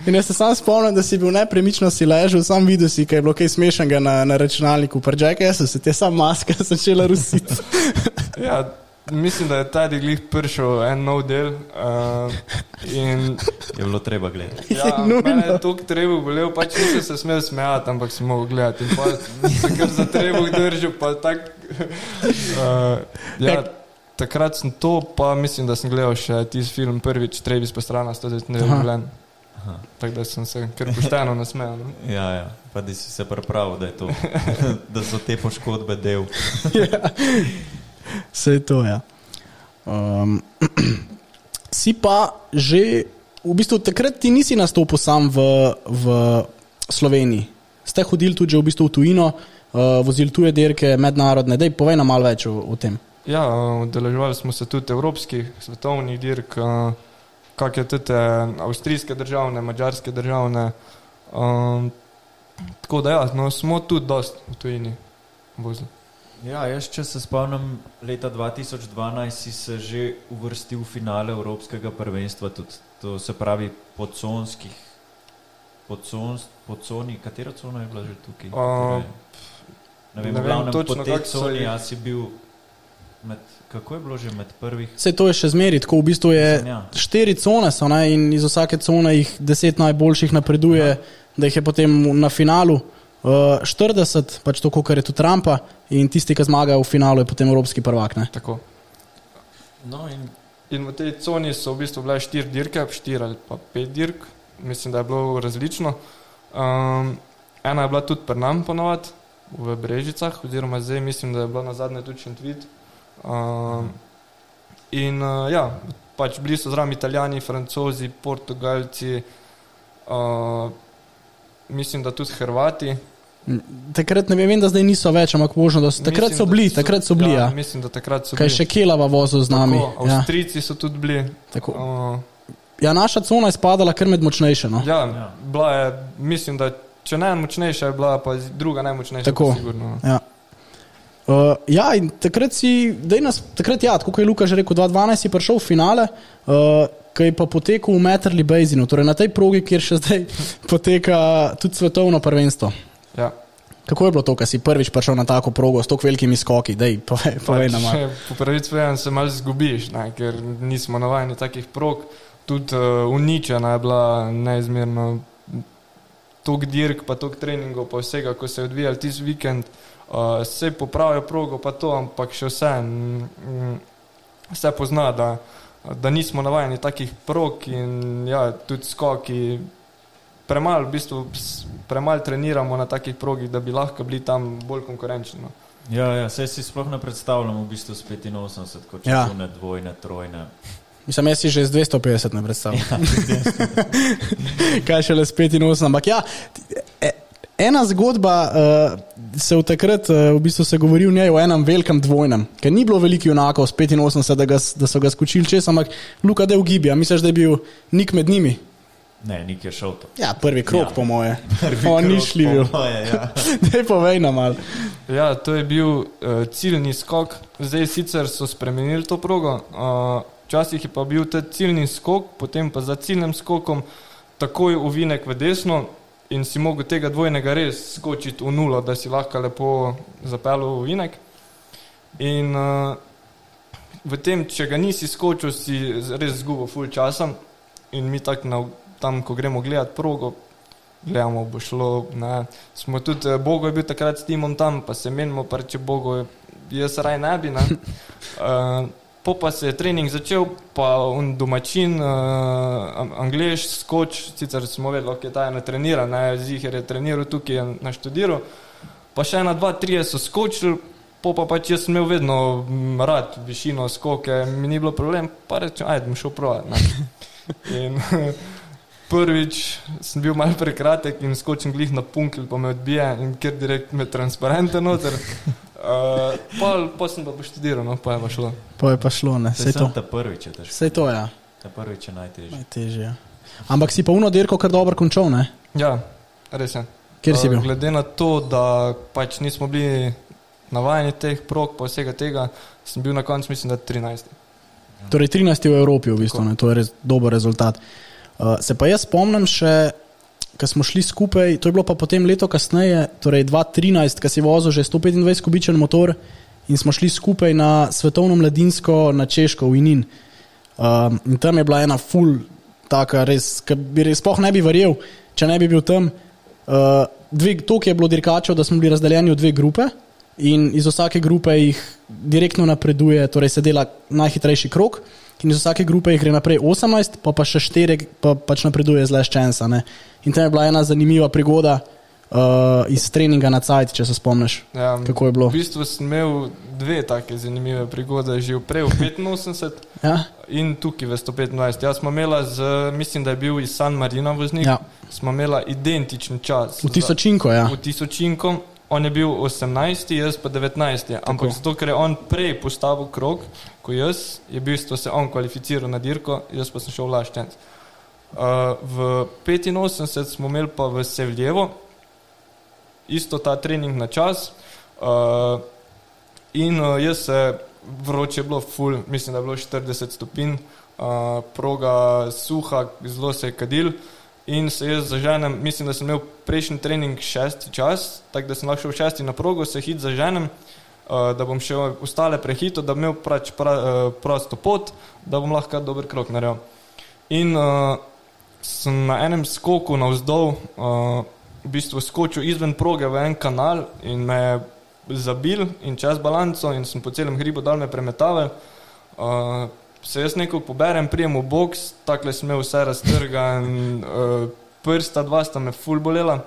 In jaz se sam spomnim, da si bil nepremično si ležal, sam videl si, kaj je bilo kaj smešnega na, na računalniku, pa jackass, se ti je sam maska začela rusiti. Ja, mislim, da je ta diglih prišel en nov del. Uh, in Je bilo treba gledati. ja, Nujno. je to treba bolel, pač nisem se smel smejati, ampak sem mogel gledati. In pa sem kar za trebuh držal, pa tak. Uh, ja, takrat sem to, pa mislim, da sem gledal še tisti film prvič, Trevis pa strana, 109 nedovoljen. Tako da sem se kar pošteno nasmejal. No. Ja, ja. Pa da si se pripravil, da, je to, da so te poškodbe del. Vse je to, ja. Um, si pa že, v bistvu takrat ti nisi nastopil sam v, v Sloveniji. Ste hodili tudi že v bistvu v tujino, uh, vozili tuje dirke, mednarodne. Dej, povej nam malo več o, o tem. Ja, udeleževali smo se tudi evropskih, svetovnih dirk, uh, kak je tudi avstrijske državne, mađarske državne. Um, tako da ja, no, smo tudi dost v tujini vozili. Ja, jaz, če se spomnim, leta 2012 si se že uvrstil v finale Evropskega prvenstva, tudi to se pravi podsonskih, podsons, podsoni, katera cona je bila že tukaj? Torej, ne vem, ne vem glavnem točno, po tej kako so coni, jih- a si bil med, kako je bilo že med prvih? Vse to je še zmeri, tako v bistvu je Mislim, ja. štiri cone so ne, in iz vsake cone jih deset najboljših napreduje, ja. da jih je potem na finalu uh, 40, pač to, kar je tu Trumpa, in tisti, ki zmagajo v finalu, je potem evropski prvak. Ne. Tako. No, in In v tej coni so v bistvu bile štiri dirke, štiri ali pa pet dirk, mislim, da je bilo različno. Um, ena je bila tudi pri nam ponovadi v Brežicah, oziroma zdaj mislim, da je bila na zadnje tudi Šentvid. Um, in uh, ja, pač bili so zraven Italijani, Francozi, Portugalci, uh, mislim, da tudi Hrvati. Takrat ne vem, vem, da zdaj niso več, ampak možno, da so, takrat Mislim, so bili, takrat so bili. Ja, Ja, mislim, da takrat so Kaj bili. še Kelava vozil z nami. Tako, Ja, Avstrijci so tudi bili. tako. Uh, ja, naša cona je spadala kar med močnejše. No. Ja, Ja. bila je, mislim, da če ne močnejša, je bila pa druga najmočnejša. Tako. pa Sigurno. no. Ja. Uh, ja, in takrat si, daj nas, takrat ja, kot je Luka že rekel, 2012 si prišel v finale, uh, ki je pa potekel v Meterli Bazinu, torej na tej progi, kjer še zdaj poteka tudi svetovno prvenstvo. Ja. Kako je bilo to, ko si prvič prišel na tako progo s tako velikimi skoki? Dej, povej, povej nam. Pač, po pravici povedano se malo zgubiš, ne, ker nismo navajeni takih prog. Tudi uh, uničena je bila neizmerno. Tok dirk, pa tok treningov, pa vsega, ko se je odvijal tisti vikend, uh, se popravijo progo, pa to, ampak še vse. Mm, vse pozna, da, da nismo navajeni takih prog in ja, tudi skoki. Premalo, v bistvu, premalo treniramo na takih progih, da bi lahko bili tam bolj konkurenčni. No. Ja, ja, saj si sploh ne predstavljam v bistvu s 85, kot če Ja. ja. ne dvojne, trojne. Mislim, jaz si že z 250 ne predstavljam. Kaj še le s 85, ampak ja. Ena zgodba uh, se v takrat, uh, v bistvu se govori o njej o enem velikem dvojnem, ker ni bilo veliko junakov s 85, da, ga, da so ga skočili čez, ampak Luka del Gibija, misliš, da je bil nik med njimi? Ne, nik je šel to. Ja, prvi krok, ja. Po moje. Prvi On ni šljiv. ja. Dej povej nam malo. Ja, to je bil uh, ciljni skok. Zdaj sicer so spremenili to progo. Uh, včasih je pa bil ta ciljni skok, potem pa za ciljnim skokom takoj uvinek v desno in si mogel tega dvojnega res skočiti v nulo, da si lahko lepo zapeljal v vinek. In uh, v tem, če ga nisi skočil, si res zgubil full časa in mi tako na, tam, ko gremo gledat progo, gledamo, bo šlo. Ne. Smo tudi, eh, Bogo je bil takrat s timom tam, pa se menimo, pa če Bogo, jaz raj ne bi. Ne. Uh, Po pa se je trening začel, pa on domačin, uh, angliš, skoč, sicer smo vedeli, da je ta ena trenira, ne, zihar je treniral tukaj, je naštudiral. Pa še ena, dva, tri so skočili, po pa pač jaz sem imel vedno mm, rad višino skoke, mi ni bilo problem, pa rečem, ajde, bom šel provat. In prvič sem bil malce prekratek in skočim glih na punkl, pa me odbije in kjer direkt me transparente noter. Uh, pa, pa sem pa poštudiral, no, pa je pa šlo. Pa je pa šlo, ne, vse to. ta prvič je težko. Vse to. Ja. Ta prvič je najtežji. Najtežje. ja. Ampak si pa uno dirko kar dobro končal, ne? Ja, res je. Kjer si Uh, bil? Glede na to, da pač nismo bili navajeni teh prog, pa vsega tega, sem bil na koncu, mislim, da 13. Torej 13 v Evropi, v bistvu, ne? to je res dober rezultat. Uh, se pa jaz spomnim še, ko smo šli skupaj, to je bilo pa potem leto kasneje, torej 2013, ko si vozil že 125 kubičen motor in smo šli skupaj na svetovno mladinsko na Češko v Inin. Um, in tam je bila ena full, taka res, ki bi res spoh ne bi verjel, če ne bi bil tam. Uh, dve, toliko je bilo dirkačev, da smo bili razdeljeni v dve grupe in iz vsake grupe jih direktno napreduje, torej se dela najhitrejši krok. In iz vsake grupe jih gre naprej 18, pa, pa še 4, pa pač napreduje z leščensa. Ne. In tam je bila ena zanimiva prigoda uh, iz treninga na Cajt, če se spomniš. Ja, Kako je bilo? V bistvu sem imel dve take zanimive prigode, že prej v 85 Ja? in tukaj v 125. Jaz smo imela, z, mislim, da je bil iz San Marina voznik, Ja. smo imela identičen čas. V tisočinko, ja. V tisočinko. On je bil 18, jaz pa 19. Ampak zato, ker je on prej postavil krog, kot jaz, je v bistvu se on kvalificiral na dirko, jaz pa sem šel v Laščenc. Uh, v 85 smo imeli pa v Sevljevo isto ta trening na čas. Uh, in uh, jaz se vroče bilo, ful, mislim, da je bilo 40 stopinj, uh, proga suha, zelo se je kadil. In se jaz zaženem, mislim, da sem imel prejšnji trening šesti čas, tako da sem lahko šel šesti na progo, se hit zaženem, uh, da bom še ostale prehito, da bom imel prač pra, uh, prosto pot, da bom lahko dober krok naredil. In uh, sem na enem skoku navzdol uh, v bistvu skočil izven proge v en kanal in me je zabil in čez balanco in sem po celem hribu dal me premetave. Uh, se jaz neko poberem, prijem v boks, takle sem imel vse raztrgan, uh, prsta dva sta me ful bolela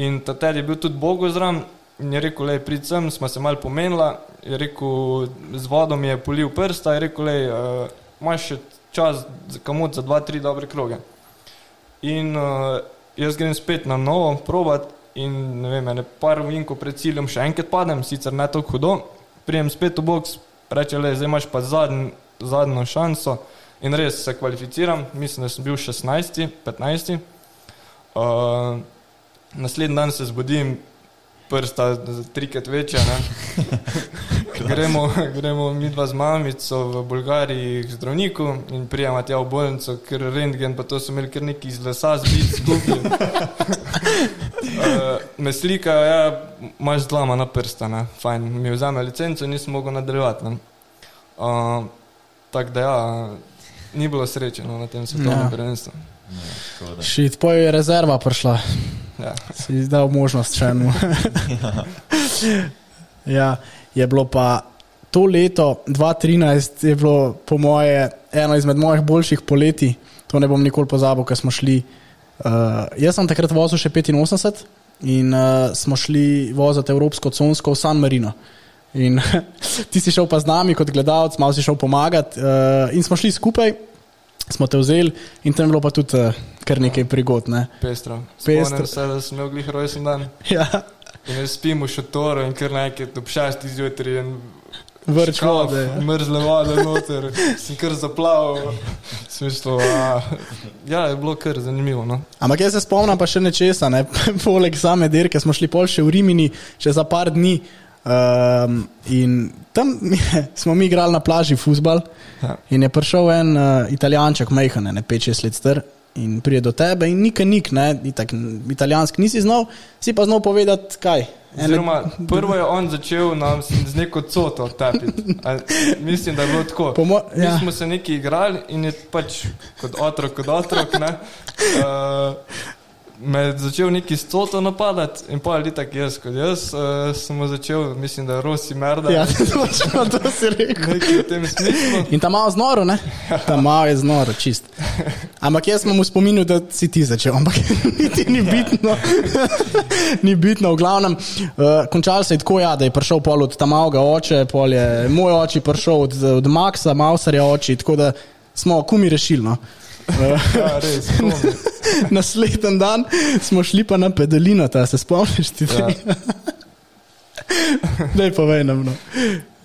in tater je bil tudi Bogo zram in je rekel, lej, prid sem, smo se mal pomenila, je rekel, z vodom je polil prsta, je rekel, lej, uh, imaš še čas za kamot za dva, tri dobre kroge. In uh, jaz grem spet na novo provat in ne vem, ne par vinko pred ciljem še enkrat padem, sicer ne tako hudo, prijem spet v boks, reče le, zdaj imaš pa zadnj, zadnjo šanso in res se kvalificiram, mislim, da sem bil 16, 15. Uh, naslednji dan se zbudim, prsta trikrat večja. gremo, gremo mi dva z mamico v Bolgariji k zdravniku in prijema tja v bolnico, ker rentgen, pa to so imeli kar neki iz lesa zbiti skupaj. Uh, me slikajo, ja, imaš dlama na prsta, ne. fajn, mi vzame licenco in nisem mogel nadaljevati. ne. Uh, Tako da ja, ni bilo sreče no, na tem svetovnem Ja. ja. prvenstvu. Škoda. Šit, pa je rezerva prišla, Ja. si izdal možnost še eno. ja, je bilo pa to leto 2013, je bilo po moje eno izmed mojih boljših poletij. To ne bom nikoli pozabil, ker smo šli. Uh, jaz sem takrat vozil še 85 in uh, smo šli voziti Evropsko consko v San Marino. In ti si šel pa z nami kot gledalec, malo si šel pomagati uh, in smo šli skupaj, smo te vzeli in tam je bilo pa tudi uh, kar nekaj prigod. Ne? Pestro. Pestro. Se, da sem imel glih rojsten dan. Ja, In jaz spim v šotoru in kar nekaj ob šesti zjutraj. in vrč vode. Mrzle vode noter, sem kar zaplaval. Smišlo, a, ja, je bilo kar zanimivo. No. Ampak jaz se spomnim pa še nečesa, ne? poleg same dirke smo šli pol še v Rimini, še za par dni. Um, in tam smo mi igrali na plaži futbal. Ja. In je prišel en uh, italijanček, majhen, ne 5-6 let star, in pride do tebe in nik, nik, ne, itak, italijanski nisi znal, si pa znal povedati kaj. Ene- Oziroma, prvo je on začel nam z neko coto tepiti. A Mislim, da je bilo tako. Po mo- Mi ja. smo se neki igrali in je pač kot otrok, kot otrok. Ne, uh, me je začel neki s coto napadati in pa ali tako jaz, kot jaz, uh, sem začel, mislim, da je Rosi Merda. Ja, točno to si rekel. Nekaj v tem smislu. In tam malo znoro, ne? Tam malo je znoro, čist. Ampak jaz sem mu spominjal, da si ti začel, ampak niti ni bitno. ni bitno, v glavnem. Uh, končal se je tako, ja, da je prišel pol od tam malega oče, pol je moj oče prišel od, od Maxa, Mausarja oči, tako da smo kumi rešili. No. Ja, res. Naslednji dan smo šli pa na pedalino, ta se spomniš ti tega? Ja. Daj povej nam, no.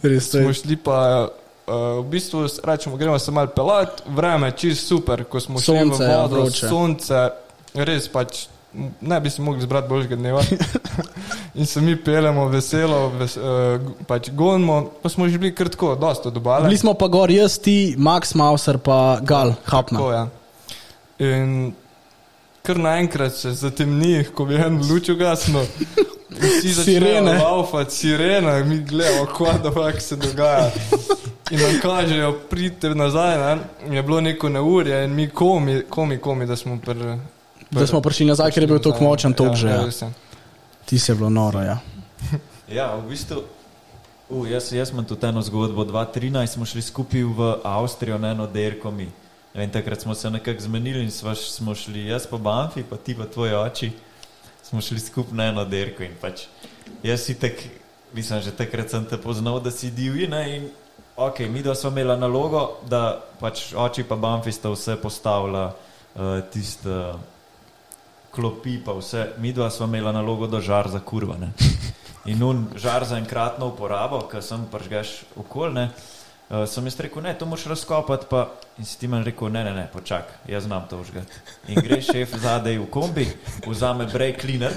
Res, Smo šli pa. Uh, v bistvu rečemo, gremo se malo pelat, vreme je čist super, ko smo šli Sonce, v ja, vodo, vroče. sonce, res pač ne bi si mogli zbrati boljšega dneva. In se mi pelemo veselo, ves, uh, pač gonimo, pa smo že bili kar tako, dosta dobale. Bili smo pa gor, jaz, ti, Max Mauser, pa Gal, Hapna. Tako, ja. In kar naenkrat se zatemni, ko bi en luč ugasnil. Vsi Sirene. laufati, sirene, mi gledamo, kaj da fakt se dogaja. In nam kažejo, pridite nazaj, ne? je bilo neko neurje in mi komi, komi, komi da smo pr, pr, Da smo prišli nazaj, ker je bil tako močen tok že. Ja. je. Ti si je bilo noro, ja. Ja, v bistvu. Uh, jaz, jaz imam tudi eno zgodbo. 2013 smo šli skupaj v Avstrijo na eno derko mi. Ne Vem, takrat smo se nekako zmenili in sva, smo šli jaz pa Banfi, pa ti pa tvoji oči. Smo šli skupaj na eno derko in pač jaz si tak, mislim, že takrat sem te poznal, da si divji. Ne, in ok, mi dva smo imela nalogo, da pač oči pa Banfi sta vse postavila uh, tiste. Uh, klopi, pa vse, mi dva smo imela nalogo, da žar za kurva. Ne. In un žar za enkratno uporabo, ki sem pržgeš okolje. Uh, sem jaz rekel, ne, to moš razkopati, pa in si ti meni rekel, ne, ne, ne, počak, jaz znam to užgati. In gre šef zadaj v kombi, vzame brake cleaner,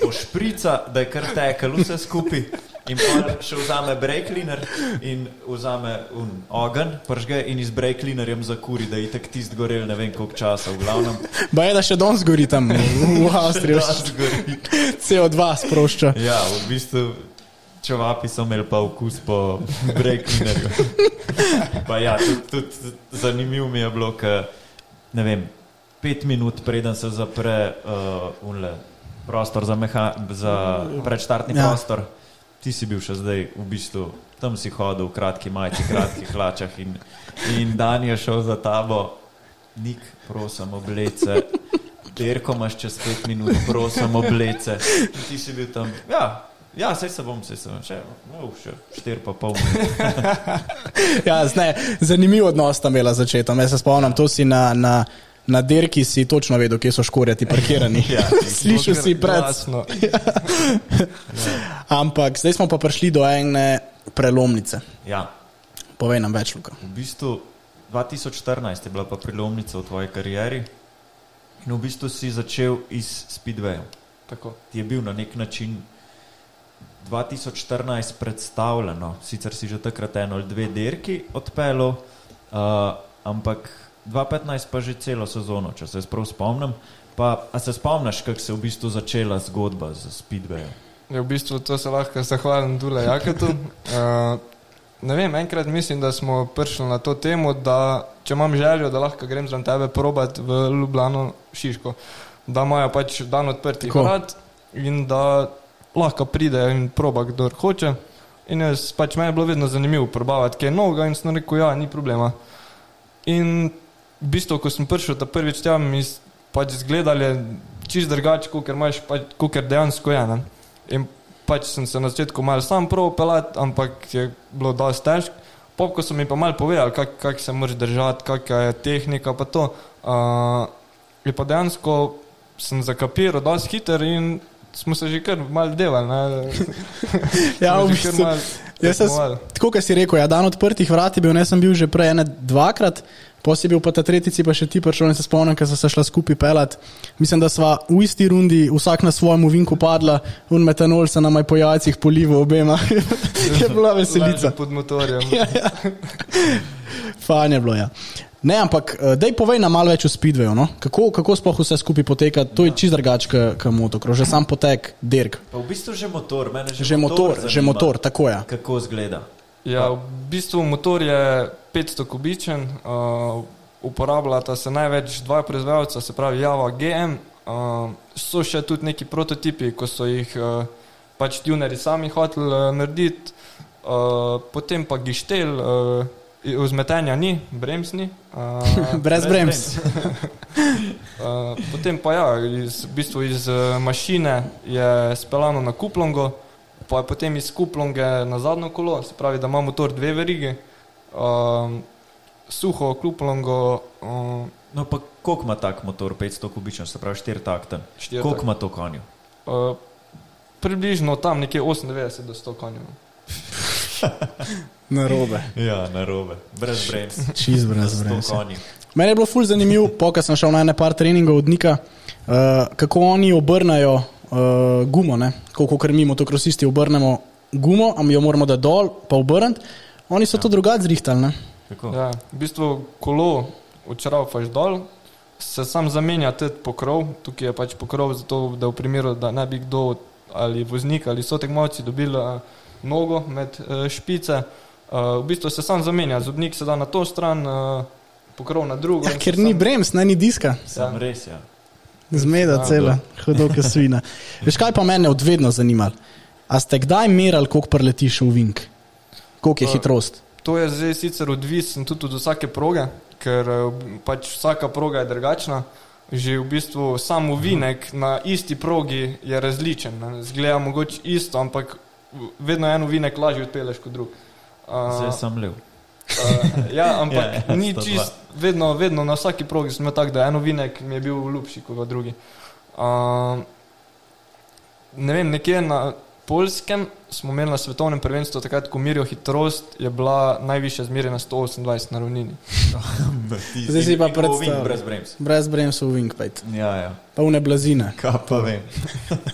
pošprica, da je kar tekel vse skupaj. In pa še vzame brake cleaner in vzame un ogen, pržge in iz brake cleanerjem zakuri, da je itak tist gorel ne vem koliko časa, v glavnem. Ba je, da še danes gori tam v Avstriji, Da zgori. CO2 sprošča. Ja, v bistvu čevapi so imeli pa okus po breakingerju. Pa ja, tudi, tudi zanimivo mi je bilo, ker ne vem, pet minut preden se zapre uh, unle, prostor za, meha, za predštartni ja. prostor, ti si bil še zdaj v bistvu. Tam si hodil v kratki majici, kratkih hlačah in, in dan je šel za tabo, nik, prosim, oblece. Derko imaš čez pet minut, prosim, oblece. In ti si bil tam, ja, ja sej se bom, sej se bom, še, no, še štir pa pol. Ja, ne, zanimiv odnos tam imela začetom. Jaz se spomnim, to si na, na, na derki si točno vedel, kje so škorjati parkirani. Ja, Slišal si pred. Glasno. Ampak zdaj smo pa prišli do ene prelomnice. Ja, Povej nam več, Luka. v bistvu 2014 je bila pa prelomnica v tvoji karieri in v bistvu si začel iz Speedwaya. Tako. Ti je bil na nek način 2014 predstavljeno, sicer si že takrat eno ali dve derki odpeljal, uh, ampak 2015 pa že celo sezono, če se prav spomnim. Pa, a se spomniš, kako se je v bistvu začela zgodba z Speedwayem? Ja, v bistvu to se lahko zahvalim Dule Jaketu. Uh, ne vem, enkrat mislim, da smo prišli na to temo, da če imam željo, da lahko grem zraven tebe probat v Ljubljano Šiško, da imajo pač dan odprtih Tako. vrat in da lahko pride in proba, kdo hoče. In jaz pač meni je bilo vedno zanimivo probavati kaj novega in sem rekel, ja, ni problema. In v bistvu, ko sem prišel ta prvič tja, mi pač izgledali čist drugače, kot imaš, pač, kot dejansko je. Ne? In pač sem se na začetku malo sam prav pelat, ampak je bilo dosti težko. Pop, ko so mi pa malo povedali, kako kak se moraš držati, kakšna je tehnika, pa to. Uh, je pa dejansko sem zakapiral dosti hiter in smo se že kar malo delali. Ja, v bistvu, jaz sem, tako kot si rekel, ja, dan odprtih vrat je bil, ne sem bil že prej ene dvakrat, potem si bil pa ta tretjici, pa še ti prišel in se spomnim, ker so se šla skupaj pelat. Mislim, da sva v isti rundi vsak na svojem vinku padla, un metanol se nam je po jajcih polival obema. je bila veselica. Lažje pod motorjem. Ja, ja. Fajn je bilo. Ja. Ne, ampak uh, dej povej nam malo več o speedwayu. No? Kako, kako sploh vse skupaj poteka? To je čist drugače kot motokro, že sam potek, dirk. Pa v bistvu že motor, mene že, Že motor, že zanima, motor, tako je. Kako zgleda? Ja, v bistvu motor je 500 kubičen, uh, uporabljata se največ dva proizvajalca, se pravi Java GM. Uh, so še tudi neki prototipi, ko so jih uh, pač tuneri sami hoteli uh, narediti, uh, potem pa gištel, uh, vzmetenja ni, brems ni. Uh, Brez brems. Uh, potem pa ja, iz, v bistvu iz uh, mašine je speljano na kuplongo, pa je potem iz kuplonge na zadnjo kolo, se pravi, da ima motor dve verigi, um, suho kuplongo, um, No, pa koliko ima tak motor, 500 kubičen, se pravi 4 takten? Štiri Koliko takten. ima to konju? uh, približno tam nekje 98 do 100 konjev. Na robe. Ja, na robe, brez brems. Čist brez konji. Meni je bilo ful zanimivo, pokaj sem šel na ene par treningov od Nika, uh, kako oni obrnajo uh, gumo, ne? koliko kar mi motokrosisti obrnemo gumo, a mi jo moramo da dol, pa obrniti. Oni so ja. to drugače zrihtali. Ne? Kako? Ja, v bistvu kolo učravaš dol, se sam zamenja tudi pokrov, tukaj je pač pokrov zato, da v primeru, da ne bi kdo ali voznik ali so tekmovci dobili uh, nogo med uh, špice, uh, v bistvu se sam zamenja, zobnik se da na to stran, uh, pokrov na drugo. Ja, ker ni sam- brems, ne ni diska. Sam res, ja. Zmeda Ja, cela, hudo kot svina. Veš kaj pa mene od vedno zanimalo? A ste kdaj merali, koliko preletiš v vink? Koliko je Uh, hitrost? To je zdaj sicer odvisno tudi od vsake proge, ker eh, pač vsaka proga je drugačna. Že v bistvu sam uvinek na isti progi je različen. ne. Zgleda mogoče isto, ampak vedno en uvinek lažje odpeleš kot drug. Uh, Zdaj sem lev. uh, ja, ampak Ja, ja, ni 102. čist, vedno, vedno na vsaki progi smo tako, da en uvinek mi je bil ljubši kot drugi. Uh, ne vem, nekje na Polskem smo imeli na svetovnem prvenstvu, takrat, ko merijo hitrost, je bila najvišja zmerjena 128 na ravnini. Zdaj si pa predstavljaj. Brez brems. Brez bremsov v pejt. Ja, ja. pa une blazine. Kaj pa vem.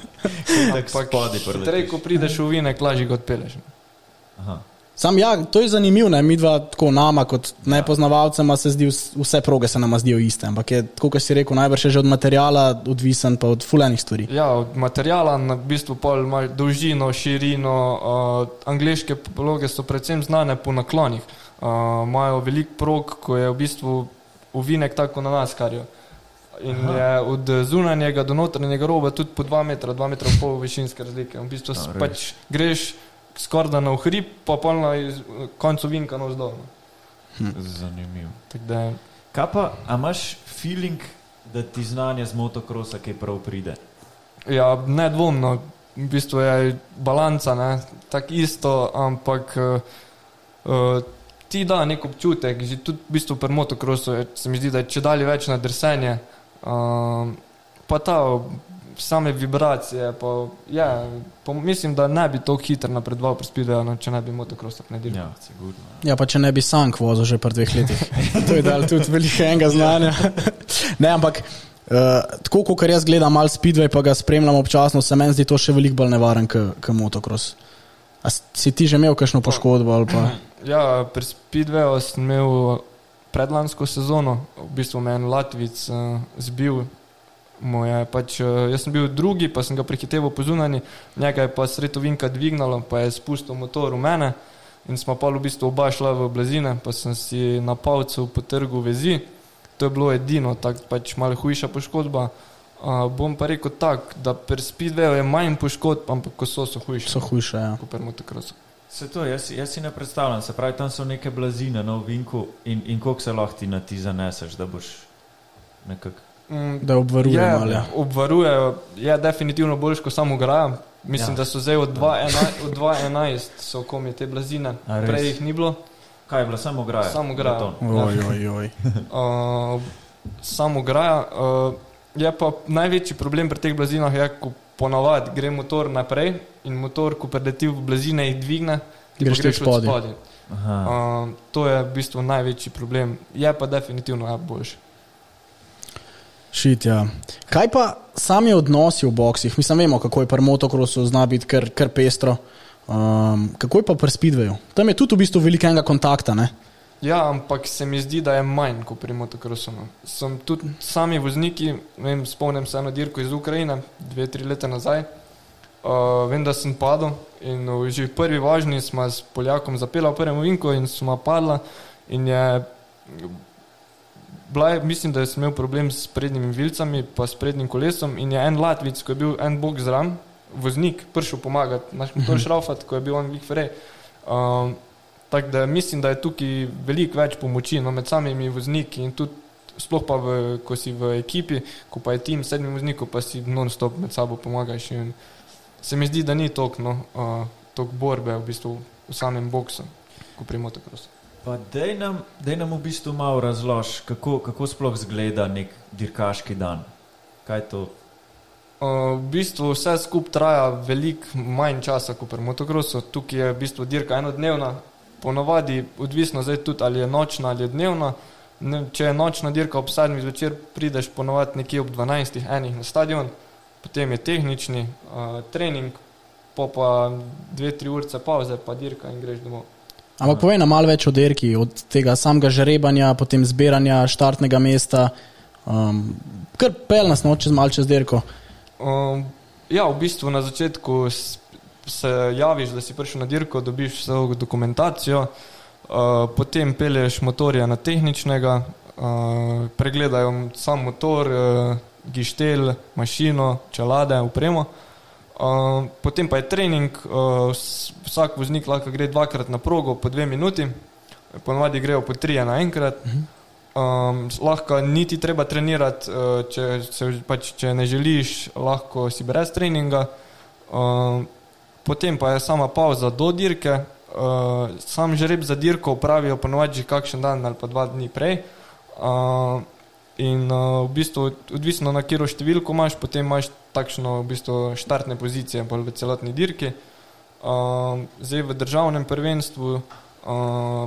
Tako spodi Hitreje, ko prideš v vinek, lažje ga odpeleš. Aha. Sam ja, to je zanimivo, ne? mi dva tako nama kot nepoznavalcema se zdi, vs- vse proge se nama zdijo iste, ampak je, tako kot si rekel, najbrž že od materijala odvisen, pa od fulenih stvari. Ja, od materijala na bistvu pol imaš dolžino, širino. Uh, angliške pologe so predvsem znane po naklonih. Uh, imajo velik prog, ko je v bistvu uvinek tako na nas, kar je. In Aha. je od zunanjega do notranjega roba tudi po 2 metra, 2 metra in pol višinske razlike. V bistvu A, pač greš skoraj da na hrib, pa pa na iz- koncu vinka navzdol. no. Zanimivo. Tako da je- Kaj pa, a imaš feeling, da ti znanje z motokrosa kaj prav pride? Ja, nedvomno, v bistvu je balanca, ne, tako isto, ampak uh, ti da nek občutek, že tudi v bistvu pri motokrosu je, se mi zdi, da je če dalje več na drsenje, uh, pa ta same vibracije, pa, ja, pa mislim, da ne bi tako hitro napredoval pri speedwayu, no, če ne bi motokros tako naredil. Ja, sigurno. Ja, pa če ne bi sank vozil že pred dveh letih. to je dal tudi velikega znanja. ne, ampak uh, tako, kot jaz gledam mal speedway, pa ga spremljam občasno, se meni zdi to še veliko bolj nevaren kot motocross. A si ti že imel kakšno poškodbo ali pa? Ja, pri Speedwayu sem imel predlansko sezono, v bistvu me je en Latvic uh, zbil. Moje, pač, uh, jaz sem bil drugi, pa sem ga prehiteval po zunanji, njega je pa sredovinka dvignalo, pa je spustil motor v mene in smo pa v bistvu oba šla v blazine, pa sem si na palcu potrgal vezi. To je bilo edino, tako pač malo hujša poškodba. Uh, bom pa rekel tako, da pri Speedwayu je manj poškodb, ampak ko so, so hujše. So hujše. Ja. Kot pri motokrosu. Se to, jaz, jaz si ne predstavljam, se pravi, tam so neke blazine na ovinku in, in koliko se lahko ti na ti zaneseš, da boš nekako. Mm, Da obvaruje Je, malo. Ja. obvarujejo, je definitivno boljš kot samo graja. Mislim, Ja. ja. da so zdaj od 2.11 od 2.11 so komi te blazine, prej jih ni bilo. Kaj je bila samo graja? Samo graja. Oj, oj, oj. Uh, samo graja. Uh, je pa največji problem pri teh blazinah, je, ko ponavadi gre motor naprej in motor, ko preleti v blazine, jih dvigne, ti pa Greš od spodaj. Uh, to je v bistvu največji problem. Je pa definitivno ja, boljši. Šit, ja. Kaj pa sami odnosi v boksih? Mislim, vemo, kako je pri motokrosu, zna biti kar, kar pestro. Um, kako je pa pri speedwayu? Tam je tudi v bistvu velikega kontakta. Ne? Ja, ampak se mi zdi, da je manj kot pri motokrosu. no. Sem tudi sami vozniki, vem, spomnim se eno dirko iz Ukrajine, dve, tri leta nazaj. Uh, vem, da sem padel in že v prvi vožnji smo s Poljakom zapela v prvem vinku in smo padla. In je, je, mislim, da sem imel problem s prednjimi vilcami, pa s prednjim kolesom. In je en Latvic, ko je bil en bog zraven, voznik, prišel pomagati, naš motor šraufat, ko je bil on Vikfrej. Um, Tako da mislim, da je tukaj veliko več pomoči no, med samimi vozniki in tudi sploh pa, v, ko si v ekipi, ko pa je tim sedmih voznikov, pa si non-stop med sabo pomagaš. In se mi zdi, da ni toliko no, uh, tok borbe v, bistvu v samem boksu, kot pri motokrosu. Pa dej nam, dej nam v bistvu malo razlož, kako, kako sploh zgleda nek dirkaški dan. Kaj je to? Uh, v bistvu vse skupaj traja veliko manj časa kot pri motokrosu. Tukaj je v bistvu dirka enodnevna, ponovadi odvisno zdaj tudi ali je nočna ali je dnevna. Ne, če je nočna dirka ob 7 zvečer, prideš ponovadi nekje ob 12 enih na stadion, potem je tehnični uh, trening, po pa 2-3 urce pauze, pa dirka in greš domov. Ampak povej nam malo več o dirki, od tega samega žrebanja, potem zbiranja štartnega mesta. Um, kar pel nas noč čez mal čez dirko. Um, ja, v bistvu na začetku se javiš, da si prišel na dirko, dobiš vso dokumentacijo, uh, potem pelješ motorja na tehničnega, uh, pregledajo sam motor, uh, gištel, mašino, čelade, upremo. Uh, potem pa je trening, uh, vs- vsak voznik lahko gre dvakrat na progo po dve minuti, ponovadi grejo po trije naenkrat. Um, s- lahko niti treba trenirati, uh, če, se, pač, če ne želiš, lahko si brez treninga. Um, potem pa je sama pauza do dirke. Uh, sam žreb za dirko upravijo ponovadi že kakšen dan ali pa dva dni prej. Uh, in uh, v bistvu, odvisno na katero številko imaš, potem imaš takšno v bistvu štartne pozicije bolj v celotni dirki. Uh, zdaj v državnem prvenstvu uh,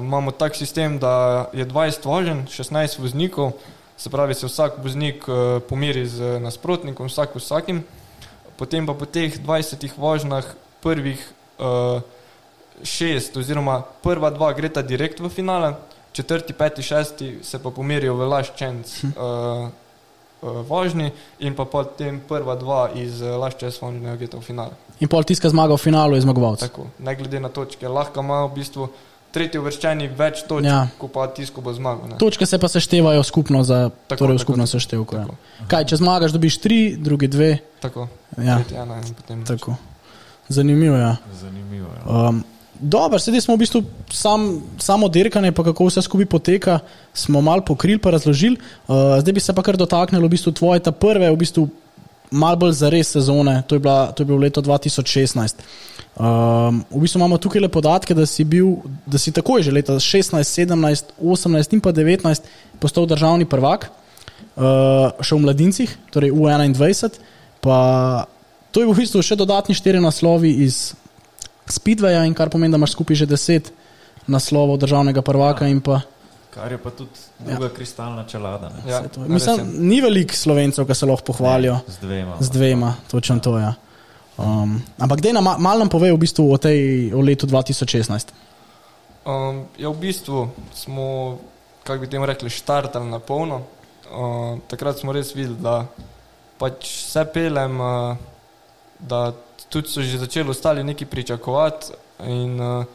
imamo tak sistem, da je 20 voženj, 16 voznikov, se pravi, se vsak voznik uh, pomeri z nasprotnikom, vsak vsakim. Potem pa po teh 20 vožnjah prvih uh, šest oziroma prva dva greta direkt v finale, četrti, peti, šesti se pa pomerijo v last chance uh, vožnji in pa potem prva dva iz last chance vožnje greta v finale. In pol tiska zmaga v finalu je zmagovalec. Tako, ne glede na točke, lahko ima v bistvu tretji uvrščeni več točk, Ja. ja. kot pa tisto bo zmagal. ne. Točke se pa seštevajo skupno, za, Tako, torej tako, skupno tako. seštevko. Ja. Tako, Kaj, če zmagaš, dobiš tri, drugi dve. tako. Ja, Tretji ena in potem tako. Zanimivo je. Ja. Zanimivo je. Um, Dobro, sedaj smo v bistvu sam, samo dirkanje, pa kako vse skupaj poteka, smo malo pokrili, pa razložili. Uh, zdaj bi se pa kar dotaknili v bistvu tvoje ta prve, v bistvu malo bolj za res sezone, to je, bila, to je bilo leto 2016. Um, v bistvu imamo tukaj le podatke, da si, bil, da si takoj že leta 16, 17, 18 in pa 19 postal državni prvak, uh, še v mladincih, torej v 21. Pa to je v bistvu še dodatni štiri naslovi iz Speedwaya, in kar pomeni, da imaš skupaj že deset naslovov državnega prvaka. in Pa, Kar je pa tudi druga ja. kristalna čelada. Ne? Ja, je. Mislim, ni veliko slovencev, ki se lahko pohvalijo Z dvema. z dvema, točno to je. Ja. Um, ampak dej nam ma- malo nam pove v bistvu o, tej, o letu 2016. Um, ja, v bistvu smo, kako bi temu rekli, štartali na polno. Uh, takrat smo res videli, da pač vse pelem, uh, da tudi so že začeli ostali neki pričakovati. In uh,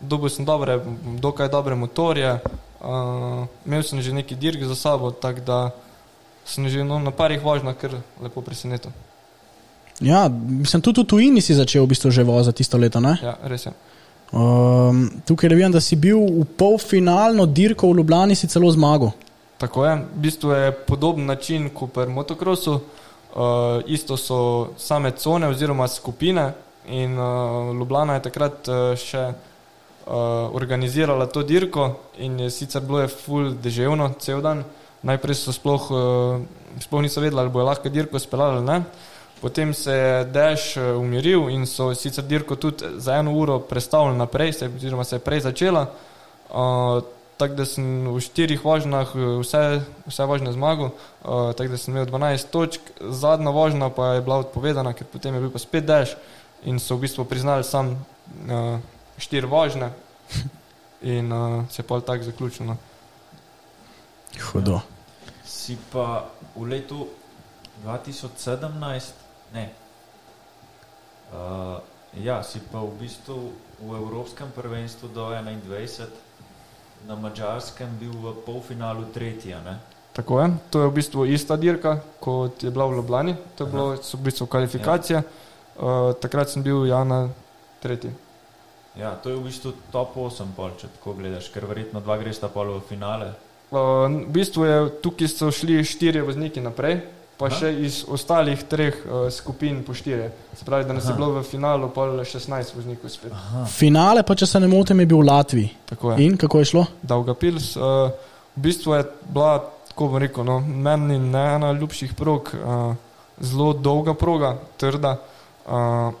dobil sem dobre, dokaj dobre motorje, uh, imel sem že neki dirk za sabo, tako da sem že no, na parih vožnjah kar lepo presenetil. Ja, mislim, tudi v tujini si začel v bistvu že voziti tisto leto. Ne? Ja, res je. Um, tukaj vidim, da si bil v polfinalno dirko v Ljubljani, si celo zmagal. Tako je, v bistvu je podoben način kot pri motokrosu. Uh, isto so same cone oziroma skupine in uh, Ljubljana je takrat uh, še uh, organizirala to dirko in je sicer bilo je full deževno cel dan. Najprej so sploh, uh, sploh niso vedeli, ali bo lahko dirko speljali ali ne. Potem se je dež umiril in so sicer dirko tudi za eno uro prestavili naprej, se, oziroma se je prej začela. Uh, tako da sem v štirih vožnjah eh, vse, vse vožnje zmagal, uh, tako da sem imel 12 točk, zadnja vožnja pa je bila odpovedana, ker potem je bil pa spet dež in so v bistvu priznali sam uh, štiri vožnje. in uh, se je pa tako zaključilo. no. Hudo. Si pa v letu 2017, ne. Uh, ja, si pa v bistvu v Evropskem prvenstvu do 21 na Mačarskem bil v polfinalu tretji. a Ne? Tako je, to je v bistvu ista dirka, kot je bila v Ljubljani, to bilo, so v bistvu kvalifikacije. Uh, takrat sem bil Jana tretji. Ja, to je v bistvu top 8, pol, če tako gledaš, ker verjetno dva gresta pol v finale. Uh, v bistvu je tukaj so šli štirje vozniki naprej, pa Aha. Še iz ostalih treh uh, skupin po štirje. Se pravi, da nas je Aha. bilo v finalu pa 16 voznikov spet. Aha. Finale, pa če se ne motim, je bil v Latviji. Tako je. In kako je šlo? Dolga pils. Uh, v bistvu je bila, tako bom rekel, no, meni ne ena ljubših prog, uh, zelo dolga proga, trda. Uh,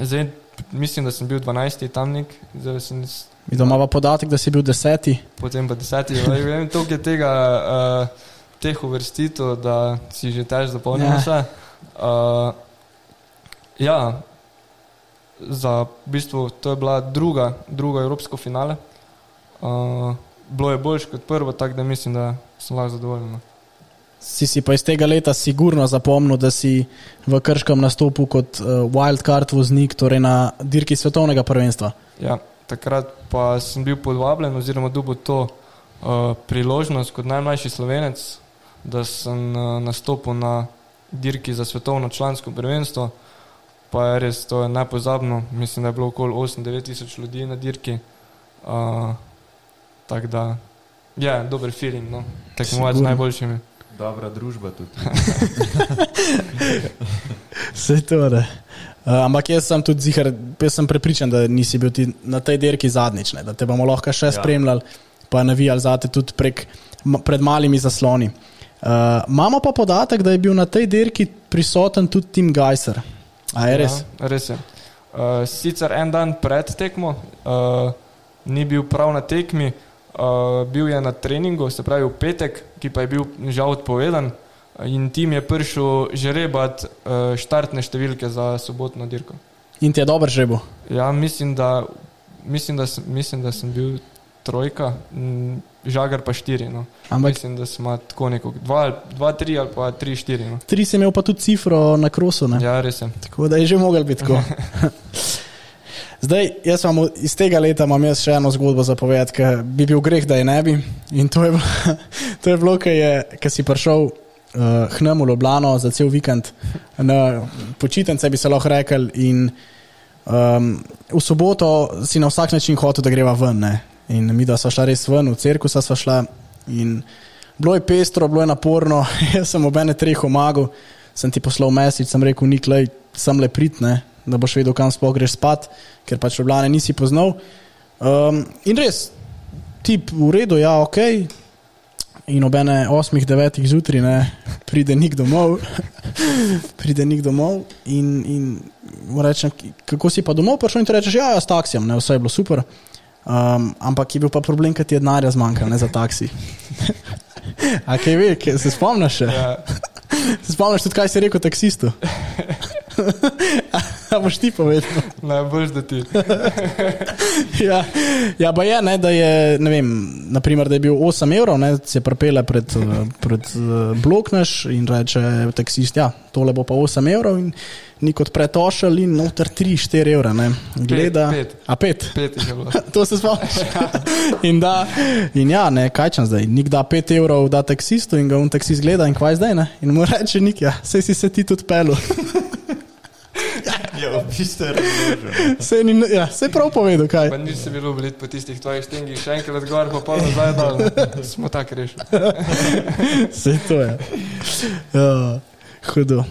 zdaj, mislim, da sem bil 12. tam nek, zdaj sem Mi doma imamo podatek, da si bil deseti. potem pa 10. Ne vem, toliko je tega, uh, teh uvrstitev, da si že tež zapolnil Ja. vse. Uh, ja, za v bistvu to je bila druga, druga evropsko finale. Uh, bilo je boljše kot prvo, tako da mislim, da sem lahko zadovoljen. no. Si si pa iz tega leta sigurno zapomnil, da si v Krškem nastopil kot uh, wildcard voznik, torej na dirki svetovnega prvenstva. Ja, takrat pa sem bil podvabljen oziroma dobil to uh, priložnost kot najmlajši slovenec, da sem uh, nastopil na dirki za svetovno člansko prvenstvo. Pa je res to je nepozabno, mislim, da je bilo okoli 8-9 tisoč ljudi na dirki. Uh, Tako da, ja, dober feeling, no. tekmovati z najboljšimi. Dobra družba tudi. Vse to je. Uh, ampak jaz sem tudi zihar, jaz sem prepričan, da nisi bil ti na tej dirki zadnjič, ne? da te bomo lahko še Ja. ja. spremljali, pa navijali zate tudi prek, pred malimi zasloni. Uh, imamo pa podatek, da je bil na tej dirki prisoten tudi Tim Geiser. A je res? Ja, res je. Uh, sicer en dan pred tekmo, uh, ni bil prav na tekmi, uh, bil je na treningu, se pravi v petek, ki pa je bil žal odpovedan. In tim je prišel žrebat uh, štartne številke za sobotno dirko. In ti je dober že bo. Ja, mislim, da, mislim, da, sem, mislim, da sem bil trojka, m, žagar pa štiri. No. Ampak Mislim, da smo tako neko, dva, dva, tri ali pa tri, štiri. No. tri si imel pa tudi cifro na krosu. Ne? Ja, res je. Tako da je že mogel biti tako. Zdaj, jaz vam iz tega leta imam jaz še eno zgodbo za povedati, ki bi bil greh, da je ne bi. In to je bilo, to je bilo, ki je- ki si prišel uh, hnem v Ljubljano za cel vikend, na počitnice bi se lahko rekel. In um, v soboto si na vsak način hotel, da greva ven. Ne? In mi, da smo šla res ven, v cirkus smo šla. In bilo je pestro, bilo je naporno, jaz sem obene treh omagal, sem ti poslal mesič, sem rekel, niklej, sem le pritne, da boš vedel, kam sploh greš spat, ker pač Ljubljane nisi poznal. Um, in res, tip v redu, ja, ok. In ob ene osmih, devetih zjutraj ne, pride nik domov, pride nik domov in, in rečem, kako si pa domov prišel in ti rečeš, ja, ja, s taksijem, ne, vse je bilo super. Um, ampak je bil pa problem, ker ti je denarja zmanjkalo ne, za taksi. A kaj ve, kaj, se spomniš? Še? Ja, Se spomniš tudi, kaj si rekel taksistu? A boš ti povedal? najbolj da ti. ja, ja, pa je, ne, da je, ne vem, naprimer, da je bil 8 evrov, ne, se prepele pred, pred blok naš in reče taksist, ja, tole bo pa 8 evrov in ni kot pretošel in noter 3-4 evra, ne, gleda. pet. A pet. Pet jih je bilo. To se spomniš. in, da, in ja, ne, kaj čem zdaj. Nik da 5 evrov, da taksistu in ga on taksist gleda in kaj zdaj, ne. In mu reče, nik, ja, sej si se ti tudi pelu. Ja, v bistvu je razložen. Sej, ni, ja, sej prav povedal, kaj. Pa nisi bil oblit po tistih tvojih stengih, še enkrat gor, pa pol nazaj dol. Smo tako rešili. Vse to je. Ja, hudo.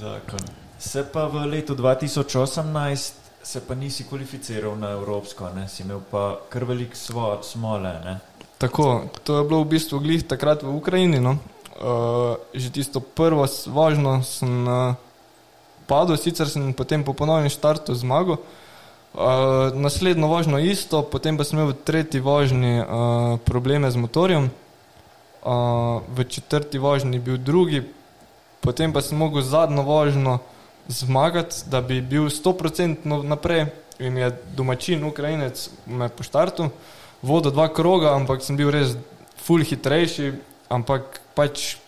Zakon. Se pa v letu 2018 se pa nisi kvalificiral na Evropsko, ne? si imel pa kar velik svo, smole. Ne? Tako, to je bilo v bistvu glih takrat v Ukrajini. No. Uh, že tisto prvo vožnjo sem uh, padel, sicer sem potem po ponovnem štartu zmagal. Uh, naslednjo vožnjo isto, potem pa sem imel v tretji vožnji uh, probleme z motorjem, uh, v četrti vožnji bil drugi, potem pa sem mogel zadnjo vožnjo zmagati, da bi bil 100% naprej, in je domačin, Ukrajinec, me po štartu, vodil dva kroga, ampak sem bil res ful hitrejši, ampak pač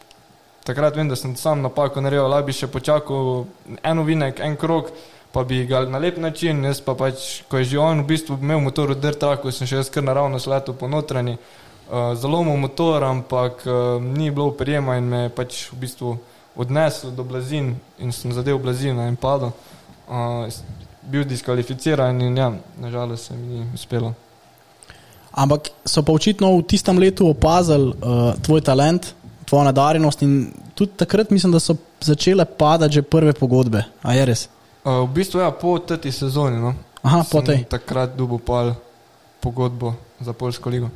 takrat vem, da sem sam napako naredil, lahko bi še počakal en vinek, en krog, pa bi ga na lep način, jaz pa pač, ko je že on v bistvu imel motor v dirt traku, sem še jaz kar naravno sletel po notranji, uh, zalomil motor, ampak uh, ni bilo prijema in me je pač v bistvu odnesel do blazin in sem zadev blazino in padel. Uh, bil diskvalificiran in ja, nažalost se mi ni uspelo. Ampak so pa očitno v tistem letu opazili uh, tvoj talent, tvojo nadarjenost in tudi takrat mislim, da so začele padati že prve pogodbe. A je res? Uh, v bistvu ja, po tej sezoni. No, Aha, po tej. Takrat dubo pal pogodbo za Polsko ligo.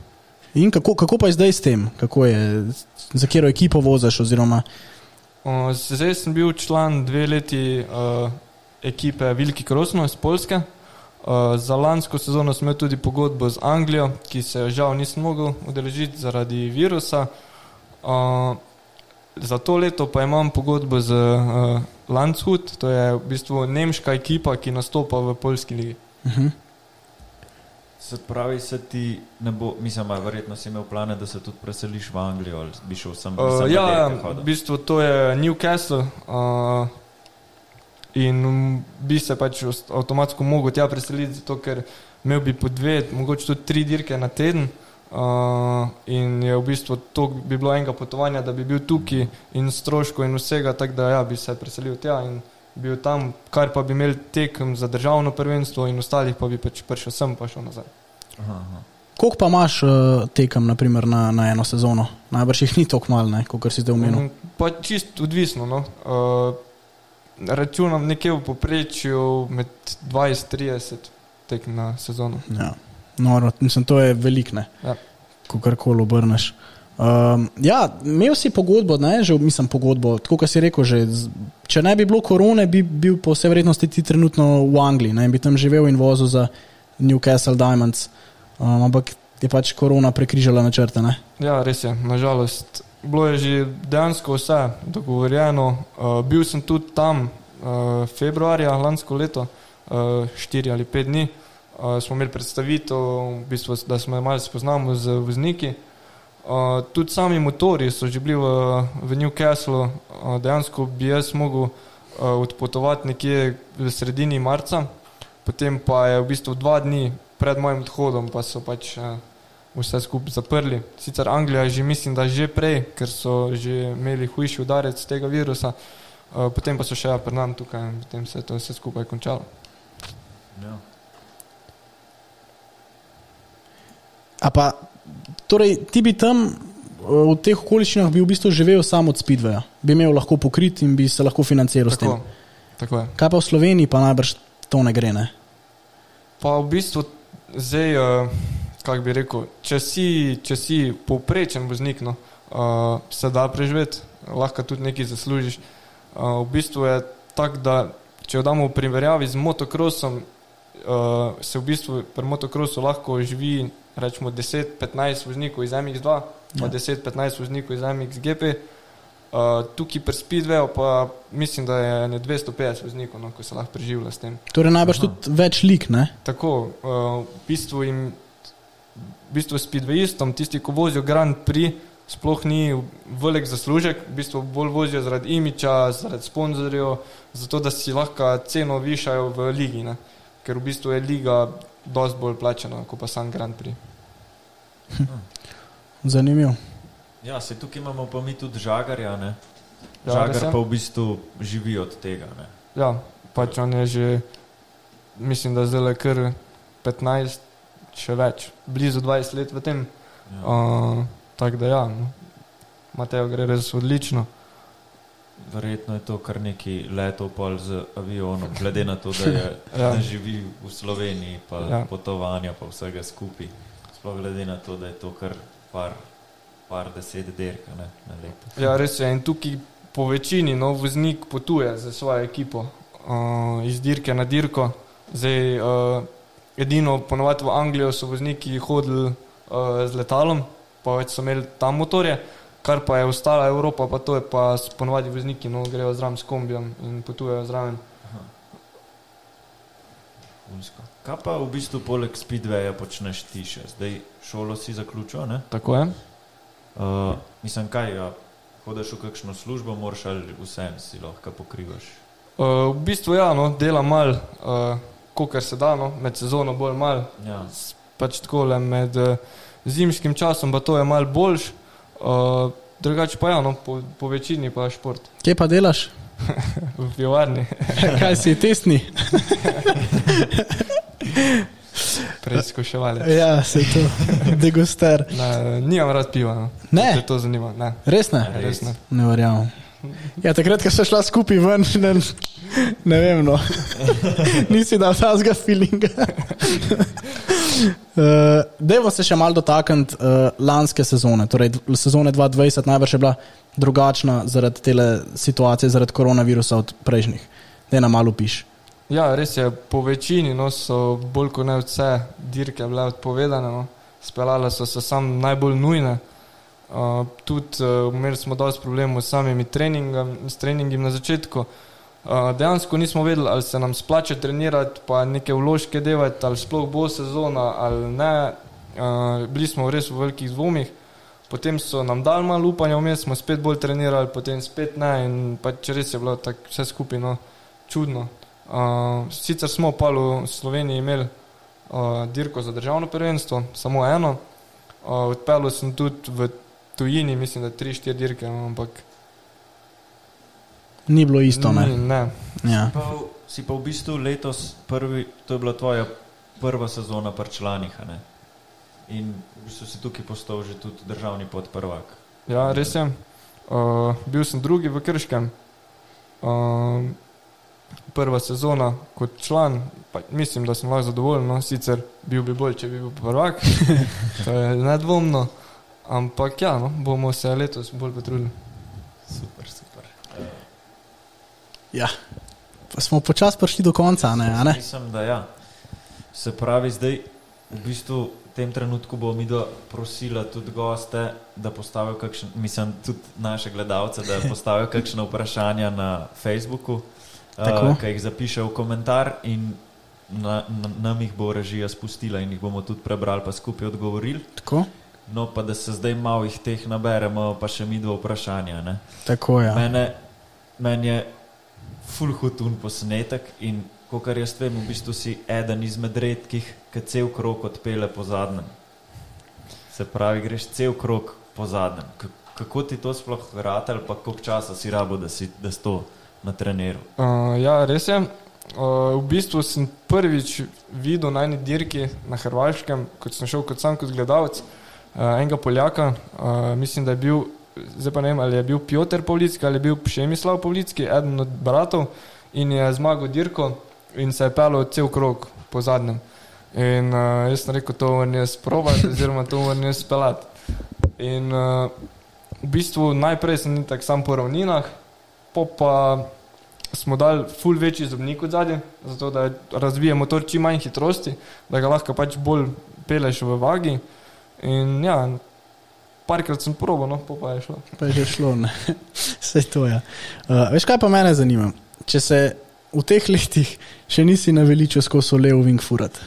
In kako, kako pa je zdaj s tem? Kako je, za katero ekipo voziš? Oziroma... Uh, zdaj sem bil član dve leti uh, ekipe Vilki Krosno iz Polske. Uh, za lansko sezono sem imel tudi pogodbo z Anglijo, ki se žal nisem mogel udeležiti zaradi virusa. Uh, za to leto pa imam pogodbo z uh, Landshut, to je v bistvu nemška ekipa, ki nastopa v Polski ligi. Uh -huh. Se pravi, se ti ne bo, mislim, da verjetno si imel plane, da se tudi preseliš v Anglijo ali bi šel sem. Uh, ja, ja v bistvu to je Newcastle. Uh, In bi se pač avtomatsko mogel tja preseliti, zato ker imel bi po dve, mogoče tudi tri dirke na teden. Uh, in je v bistvu to bi bilo enega potovanja, da bi bil tukaj in stroško in vsega, tako da ja, bi se preselil tja in bil tam, kar pa bi imel tekem za državno prvenstvo in ostalih pa bi pač prišel sem pa šel nazaj. Aha, aha. Koliko pa imaš uh, tekem naprimer, na, na eno sezono? Najbrž jih ni tako malo, kot si zdaj omenil. Um, pa čist odvisno. No. Uh, računam nekje v poprečju med 20-30 tekem na sezono. Ja. No, mislim, to je veliko, ja. ko karkoli obrneš. Um, ja, imel si pogodbo, ne, že mislim pogodbo, tako kot si rekel, že, če ne bi bilo korone, bi bil po vsej vrednosti ti trenutno v Angliji ne, in bi tam živel in vozil za Newcastle Diamonds. Um, ampak je pač korona prekrižala načrte. Ne? Ja, res je, nažalost. Bilo je že dejansko vse dogovorjeno. Uh, bil sem tudi tam uh, februarja lansko leto, uh, štiri ali pet dni. Uh, uh, smo imeli predstavitev, v bistvu, da smo malo spoznali z vozniki. Uh, tudi sami motori so že bili v, v Newcastlu, uh, dejansko bi jaz mogel uh, odpotovati nekje v sredini marca, potem pa je v bistvu dva dni pred mojim odhodom, pa so pač uh, vse skupaj zaprli. Sicer Anglija je že, mislim, da že prej, ker so že imeli hujši udarec tega virusa, uh, potem pa so še ja, pred nami tukaj in potem se je to vse skupaj končalo. Ja. A pa, torej, ti bi tam v teh okoliščinah bil v bistvu živel samo od Speedwaya, bi imel lahko pokrit in bi se lahko financiral tako, s tem. Tako je. Kaj pa v Sloveniji, pa najbrž to ne gre? Ne? Pa v bistvu zdaj, uh, kako bi rekel, če si, če si povprečen voznik, no, uh, se da preživeti, lahko tudi nekaj zaslužiš. Uh, v bistvu je tako, da če jo damo v primerjavi z motokrosom, uh, se v bistvu pri motokrosu lahko živi rečemo 10-15 voznikov iz MX2, pa ja. 10-15 voznikov iz MXGP. Uh, tukaj pri Speedwayu pa mislim, da je ne 250 voznikov, no, ko se lahko preživlja s tem. Torej najbrž tudi več lik, ne? Tako, uh, v bistvu jim, v bistvu Speedwayistom, tisti, ko vozijo Grand Prix, sploh ni velik zaslužek, v bistvu bolj vozijo zaradi imiča, zaradi sponzorjev, zato da si lahko ceno višajo v ligi, ne? Ker v bistvu je liga dosti bolj plačena, kot pa sam Grand Prix. Zanimivo. Ja, se tukaj imamo pa mi tudi žagarja, ne? Žagar ja, pa v bistvu živi od tega. Ne? Ja, pač on je že, mislim, da zdaj le kar 15, še več, blizu 20 let v tem. Ja. Uh, Tako da ja, no. Mateo gre res odlično. Verjetno je to kar neki letov pol z avionom, glede na to, da, je, ja. da živi v Sloveniji, pa ja. potovanja, pa vsega skupaj. Sploh glede na to, da je to kar par, par deset derk na leto. Ja, res je. In tukaj po večini no, voznik potuje za svojo ekipo uh, iz dirke na dirko. Zdaj, uh, edino ponovadi v Anglijo so vozniki hodili uh, z letalom, pa več so imeli tam motorje kar pa je ostala Evropa, pa to je pa ponovadi vozniki, no grejo zraven s kombijem in potujejo zraven. Kaj pa v bistvu poleg speedwaya počneš ti še? Zdaj šolo si zaključil, ne? Tako je. Uh, mislim, kaj, ja, hodiš v kakšno službo, moraš ali vsem si lahko pokrivaš. Uh, v bistvu ja, no, delam mal, uh, kolikor se da, no, med sezono bolj mal, Ja. pač tako le med uh, zimskim časom, pa to je mal boljš. Uh, drugače pa ja, no, po, po večini pa šport Kje pa delaš? v pivovarni, Kaj si testni? preizkuševali. Ja, se to, deguster. Ne, nimam rad piva. No. Ne? Če te to zanima. Ne, Res ne? res ne. Ne verjamem. Ja, takrat, ko so šla skupaj ven, ne, ne vem, no. nisi dal tazga feelinga. uh, Devo se še malo dotakniti uh, lanske sezone, torej sezone 2020 najbrž je bila drugačna zaradi te situacije, zaradi koronavirusa od prejšnjih. Da nam malo piš. Ja, res je, po večini no, so bolj kot ne vse dirke bile odpovedane, no. speljale so se sam najbolj nujne. Uh, tudi uh, imeli smo dosti problemov s samimi treningom, s treningom na začetku. Uh, dejansko nismo vedeli, ali se nam splača trenirati, pa neke vložke delati, ali sploh bo sezona ali ne. Uh, bili smo res v velikih dvomih. Potem so nam dali malo upanja, vmes smo spet bolj trenirali, potem spet ne. In pač res je bilo tako vse skupaj no, čudno. Uh, sicer smo pa v Sloveniji imeli uh, dirko za državno prvenstvo, samo eno. Uh, odpeljal sem tudi v tujini, mislim, da tri, štiri dirke, ampak Ni bilo isto, ne. ni, ne. Ja. Pa, v- si pa v bistvu letos prvi, to je bila tvoja prva sezona pri članih, a ne? In v bistvu si tukaj postal že tudi državni podprvak. Ja, res je. Uh, bil sem drugi v Krškem. Uh, prva sezona kot član, pa mislim, da sem lahko zadovoljen, no, sicer bil bi bolj, če bi bil prvak, to je nedvomno, ampak ja, no, bomo se letos bolj potrudili. Super, super. ja. Pa smo počasi prišli do konca, ne? a ne? Mislim, da ja. Se pravi, zdaj v bistvu v tem trenutku bomo mi do prosila tudi goste, da postavijo kakšen, mislim, tudi naše gledalce, da postavijo kakšne vprašanja na Facebooku, Tako. uh, ki jih zapišejo v komentar in na, na, nam jih bo režija spustila in jih bomo tudi prebrali, pa skupaj odgovorili. Tako, No, pa da se zdaj malo jih teh naberemo, pa še mi dva vprašanja. Ne? tako ja. Mene, meni je full hutun posnetek in kar jaz vem, v bistvu si eden izmed redkih, ki cel krok odpele po zadnjem. Se pravi, greš cel krok po zadnjem. K kako ti to sploh vrata ali pa koliko časa si rabo, da si da to na treneru? Uh, ja, res je. Uh, v bistvu sem prvič videl na eni dirki na Hrvaškem, kot sem šel kot sam kot gledalec, uh, enega Poljaka, uh, mislim, da je bil, zdaj pa ne vem, ali je bil Piotr Pavlicki ali je bil Šemislav Pavlicki, eden od bratov in je zmagal dirko in se je pelil cel krog po zadnjem. In uh, jaz sem rekel, to moram jaz provati, oziroma to moram jaz speljati. In uh, v bistvu najprej sem tako sam po ravninah, pa smo dali ful večji zobnik od zadnje, zato da razvije motor čim manj hitrosti, da ga lahko pač bolj peleš v vagi. In ja, parkrat sem probo, no, pa je šlo. Pa je že šlo, ne. Vse to je. Uh, veš, kaj pa mene zanima? Če se v teh letih še nisi naveličal skozi levo wing furat.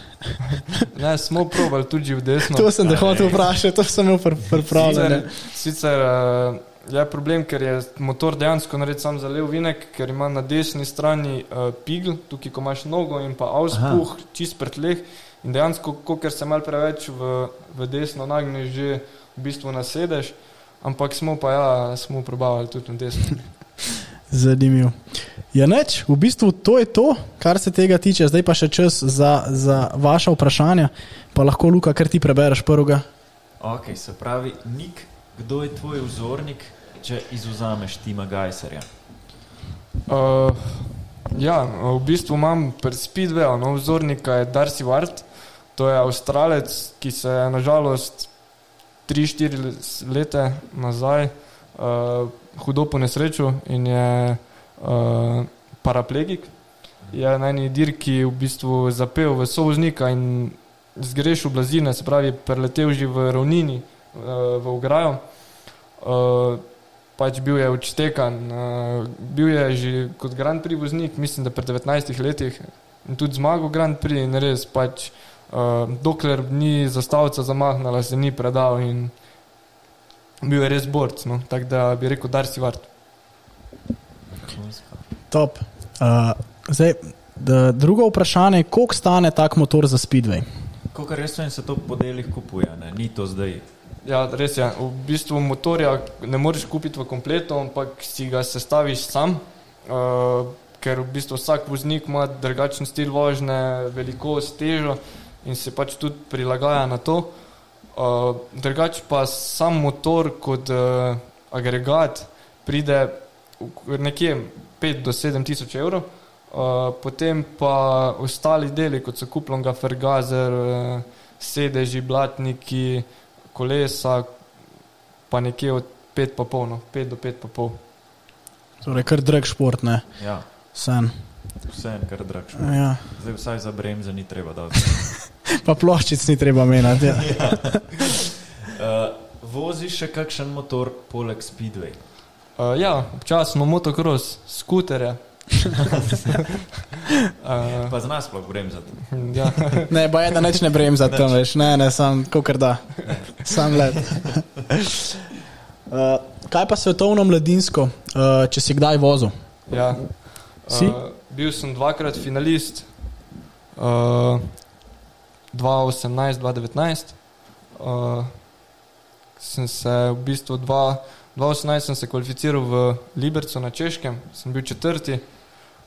Ne, smo probali tudi v desno. To sem te hotel vprašati, to sem imel pr- pripravljeno. Sicer, sicer uh, je problem, ker je motor dejansko narejen sam za lev vinek, ker ima na desni strani uh, pigl, tukaj ko imaš nogo in pa auspuh, čist pred tleh. In dejansko, ker se mal preveč v, v desno nagneš, že v bistvu nasedeš. Ampak smo pa ja, smo probavali tudi na desno. Zanimivo. Ja, neč, v bistvu to je to, kar se tega tiče. Zdaj pa še čas za, za vaše vprašanja. Pa lahko, Luka, kar ti prebereš prvega. Ok, se pravi, Nik, kdo je tvoj vzornik, če izuzameš Tima Gajserja? Uh, ja, v bistvu imam pri Speedwayu, no, vzornika je Darcy Ward, to je avstralec, ki se je nažalost 3-4 leta nazaj uh, hudo ponesrečil in je uh, paraplegik. Je na eni dirki v bistvu zapel v sovoznika in zgrešil blazine, se pravi, preletel že v ravnini, uh, v ograjo. Uh, pač bil je odštekan, uh, bil je že kot Grand Prix voznik, mislim, da pred 19 letih, in tudi zmagal Grand Prix in res pač, uh, dokler ni zastavica zamahnala, se ni predal in bil je res borc, no, tako da bi rekel, dar si vart. Top. Uh, zdaj, da, drugo vprašanje, koliko stane tak motor za Speedway? Kako res vem, se to po delih kupuje, ne? ni to zdaj. Ja, res je. V bistvu motorja ne moreš kupiti v kompletu, ampak si ga sestaviš sam, uh, ker v bistvu vsak voznik ima drugačen stil vožnje, velikost, težo in se pač tudi prilagaja na to. Uh, drugače pa sam motor kot uh, agregat pride v nekje 5 do 7 tisoč evrov. Uh, potem pa ostali deli, kot so kuplonga, fergazer, uh, sedeži, blatniki, kolesa, pa nekje od 5,5 no, 5 do 5,5. Torej, kar drag šport, ne? Ja, Sen. vse en kar drag. šport. Ja. Zdaj vsaj za bremze ni treba dati. Pa ploščic ni treba menjati. Ja. Uh, voziš še kakšen motor poleg Speedway? Uh, ja, občasno motocross, skuterje. uh, Pa znaš sploh bremzati. ja. Ne, pa je, da neč ne brem za tam, veš, ne, ne, sam, kakor da, sam let. Uh, kaj pa svetovno mladinsko, uh, če si kdaj vozil? Ja. Si? Uh, bil sem dvakrat finalist, uh, 2018, 2019. Uh, sem se v bistvu dva, 2018 sem se kvalificiral v Libercu na Češkem, sem bil četrti.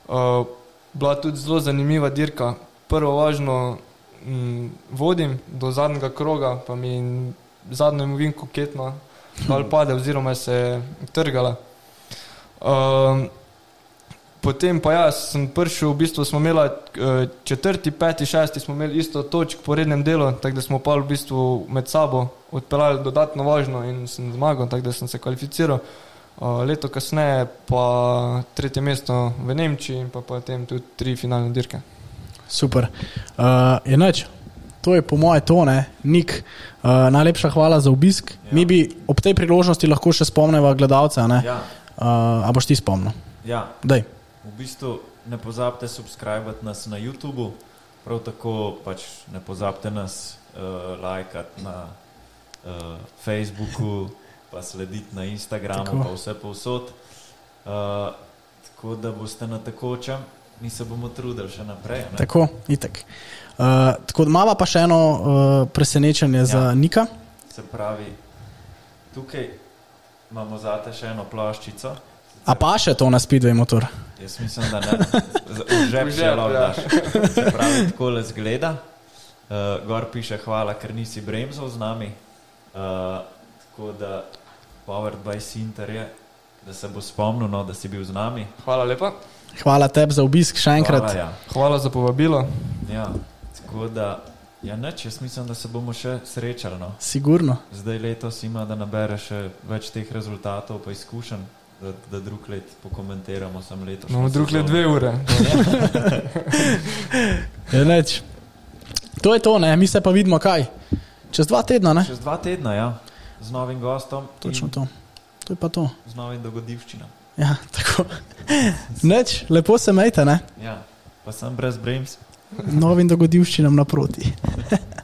Uh, bila tudi zelo zanimiva dirka. Prvo važno m, vodim do zadnjega kroga, pa mi zadnjo movinko ketno ali pade oziroma se je trgala. Um, Potem pa jaz sem prišel, v bistvu smo imeli eh, četrti, peti, šesti, smo imeli isto točk po rednem delu, tako da smo pa v bistvu med sabo odpeljali dodatno važno in sem zmagal, tako da sem se kvalificiral. Eh, Leto kasneje pa tretje mesto v Nemčiji in pa potem tudi tri finalne dirke. Super. Uh, je noč, to je po moje tone, Nik. Uh, najlepša hvala za obisk. Ja. Mi bi ob tej priložnosti lahko še spomnili gledalce. Ja. Ja, Uh, a boš ti spomnil? ja. Daj. V bistvu ne pozabite subskrbiti nas na YouTubu, prav tako pač ne pozabite nas uh, lajkati na uh, Facebooku, pa slediti na Instagramu, Tako. pa vse povsod. Uh, tako da boste na tekočem, mi se bomo trudili še naprej. Ne? Tako, itek. Uh, tako, mava pa še eno uh, presenečenje ja. za Nika. Se pravi, tukaj imamo zate še eno ploščico. A pa še to na Speedway motor? Jaz mislim, da ne. V žep žep, lahko ja. daš. Se pravi, tako le zgleda. Uh, gor piše hvala, ker nisi bremzal z nami. Uh, tako da Powered by Sinter je, da se bo spomnil, no, da si bil z nami. Hvala lepa, Hvala tebi za obisk še enkrat. Hvala, ja. hvala za povabilo. ja. Tako da, ja, neč, jaz mislim, da se bomo še srečali. No. Sigurno. Zdaj letos ima, da nabere še več teh rezultatov, pa izkušenj, da, da drug let pokomentiramo sam letos. No, drug let dve ure. Je neč. To je to, ne? mi se pa vidimo kaj. Čez dva tedna, ne? Čez dva tedna, ja, z novim gostom. Točno to. To je pa to. Z novim dogodivščinom. Ja, tako. Neč, lepo se majte, ne? Ja, pa sem brez brems. Novim dogodivščinam naproti.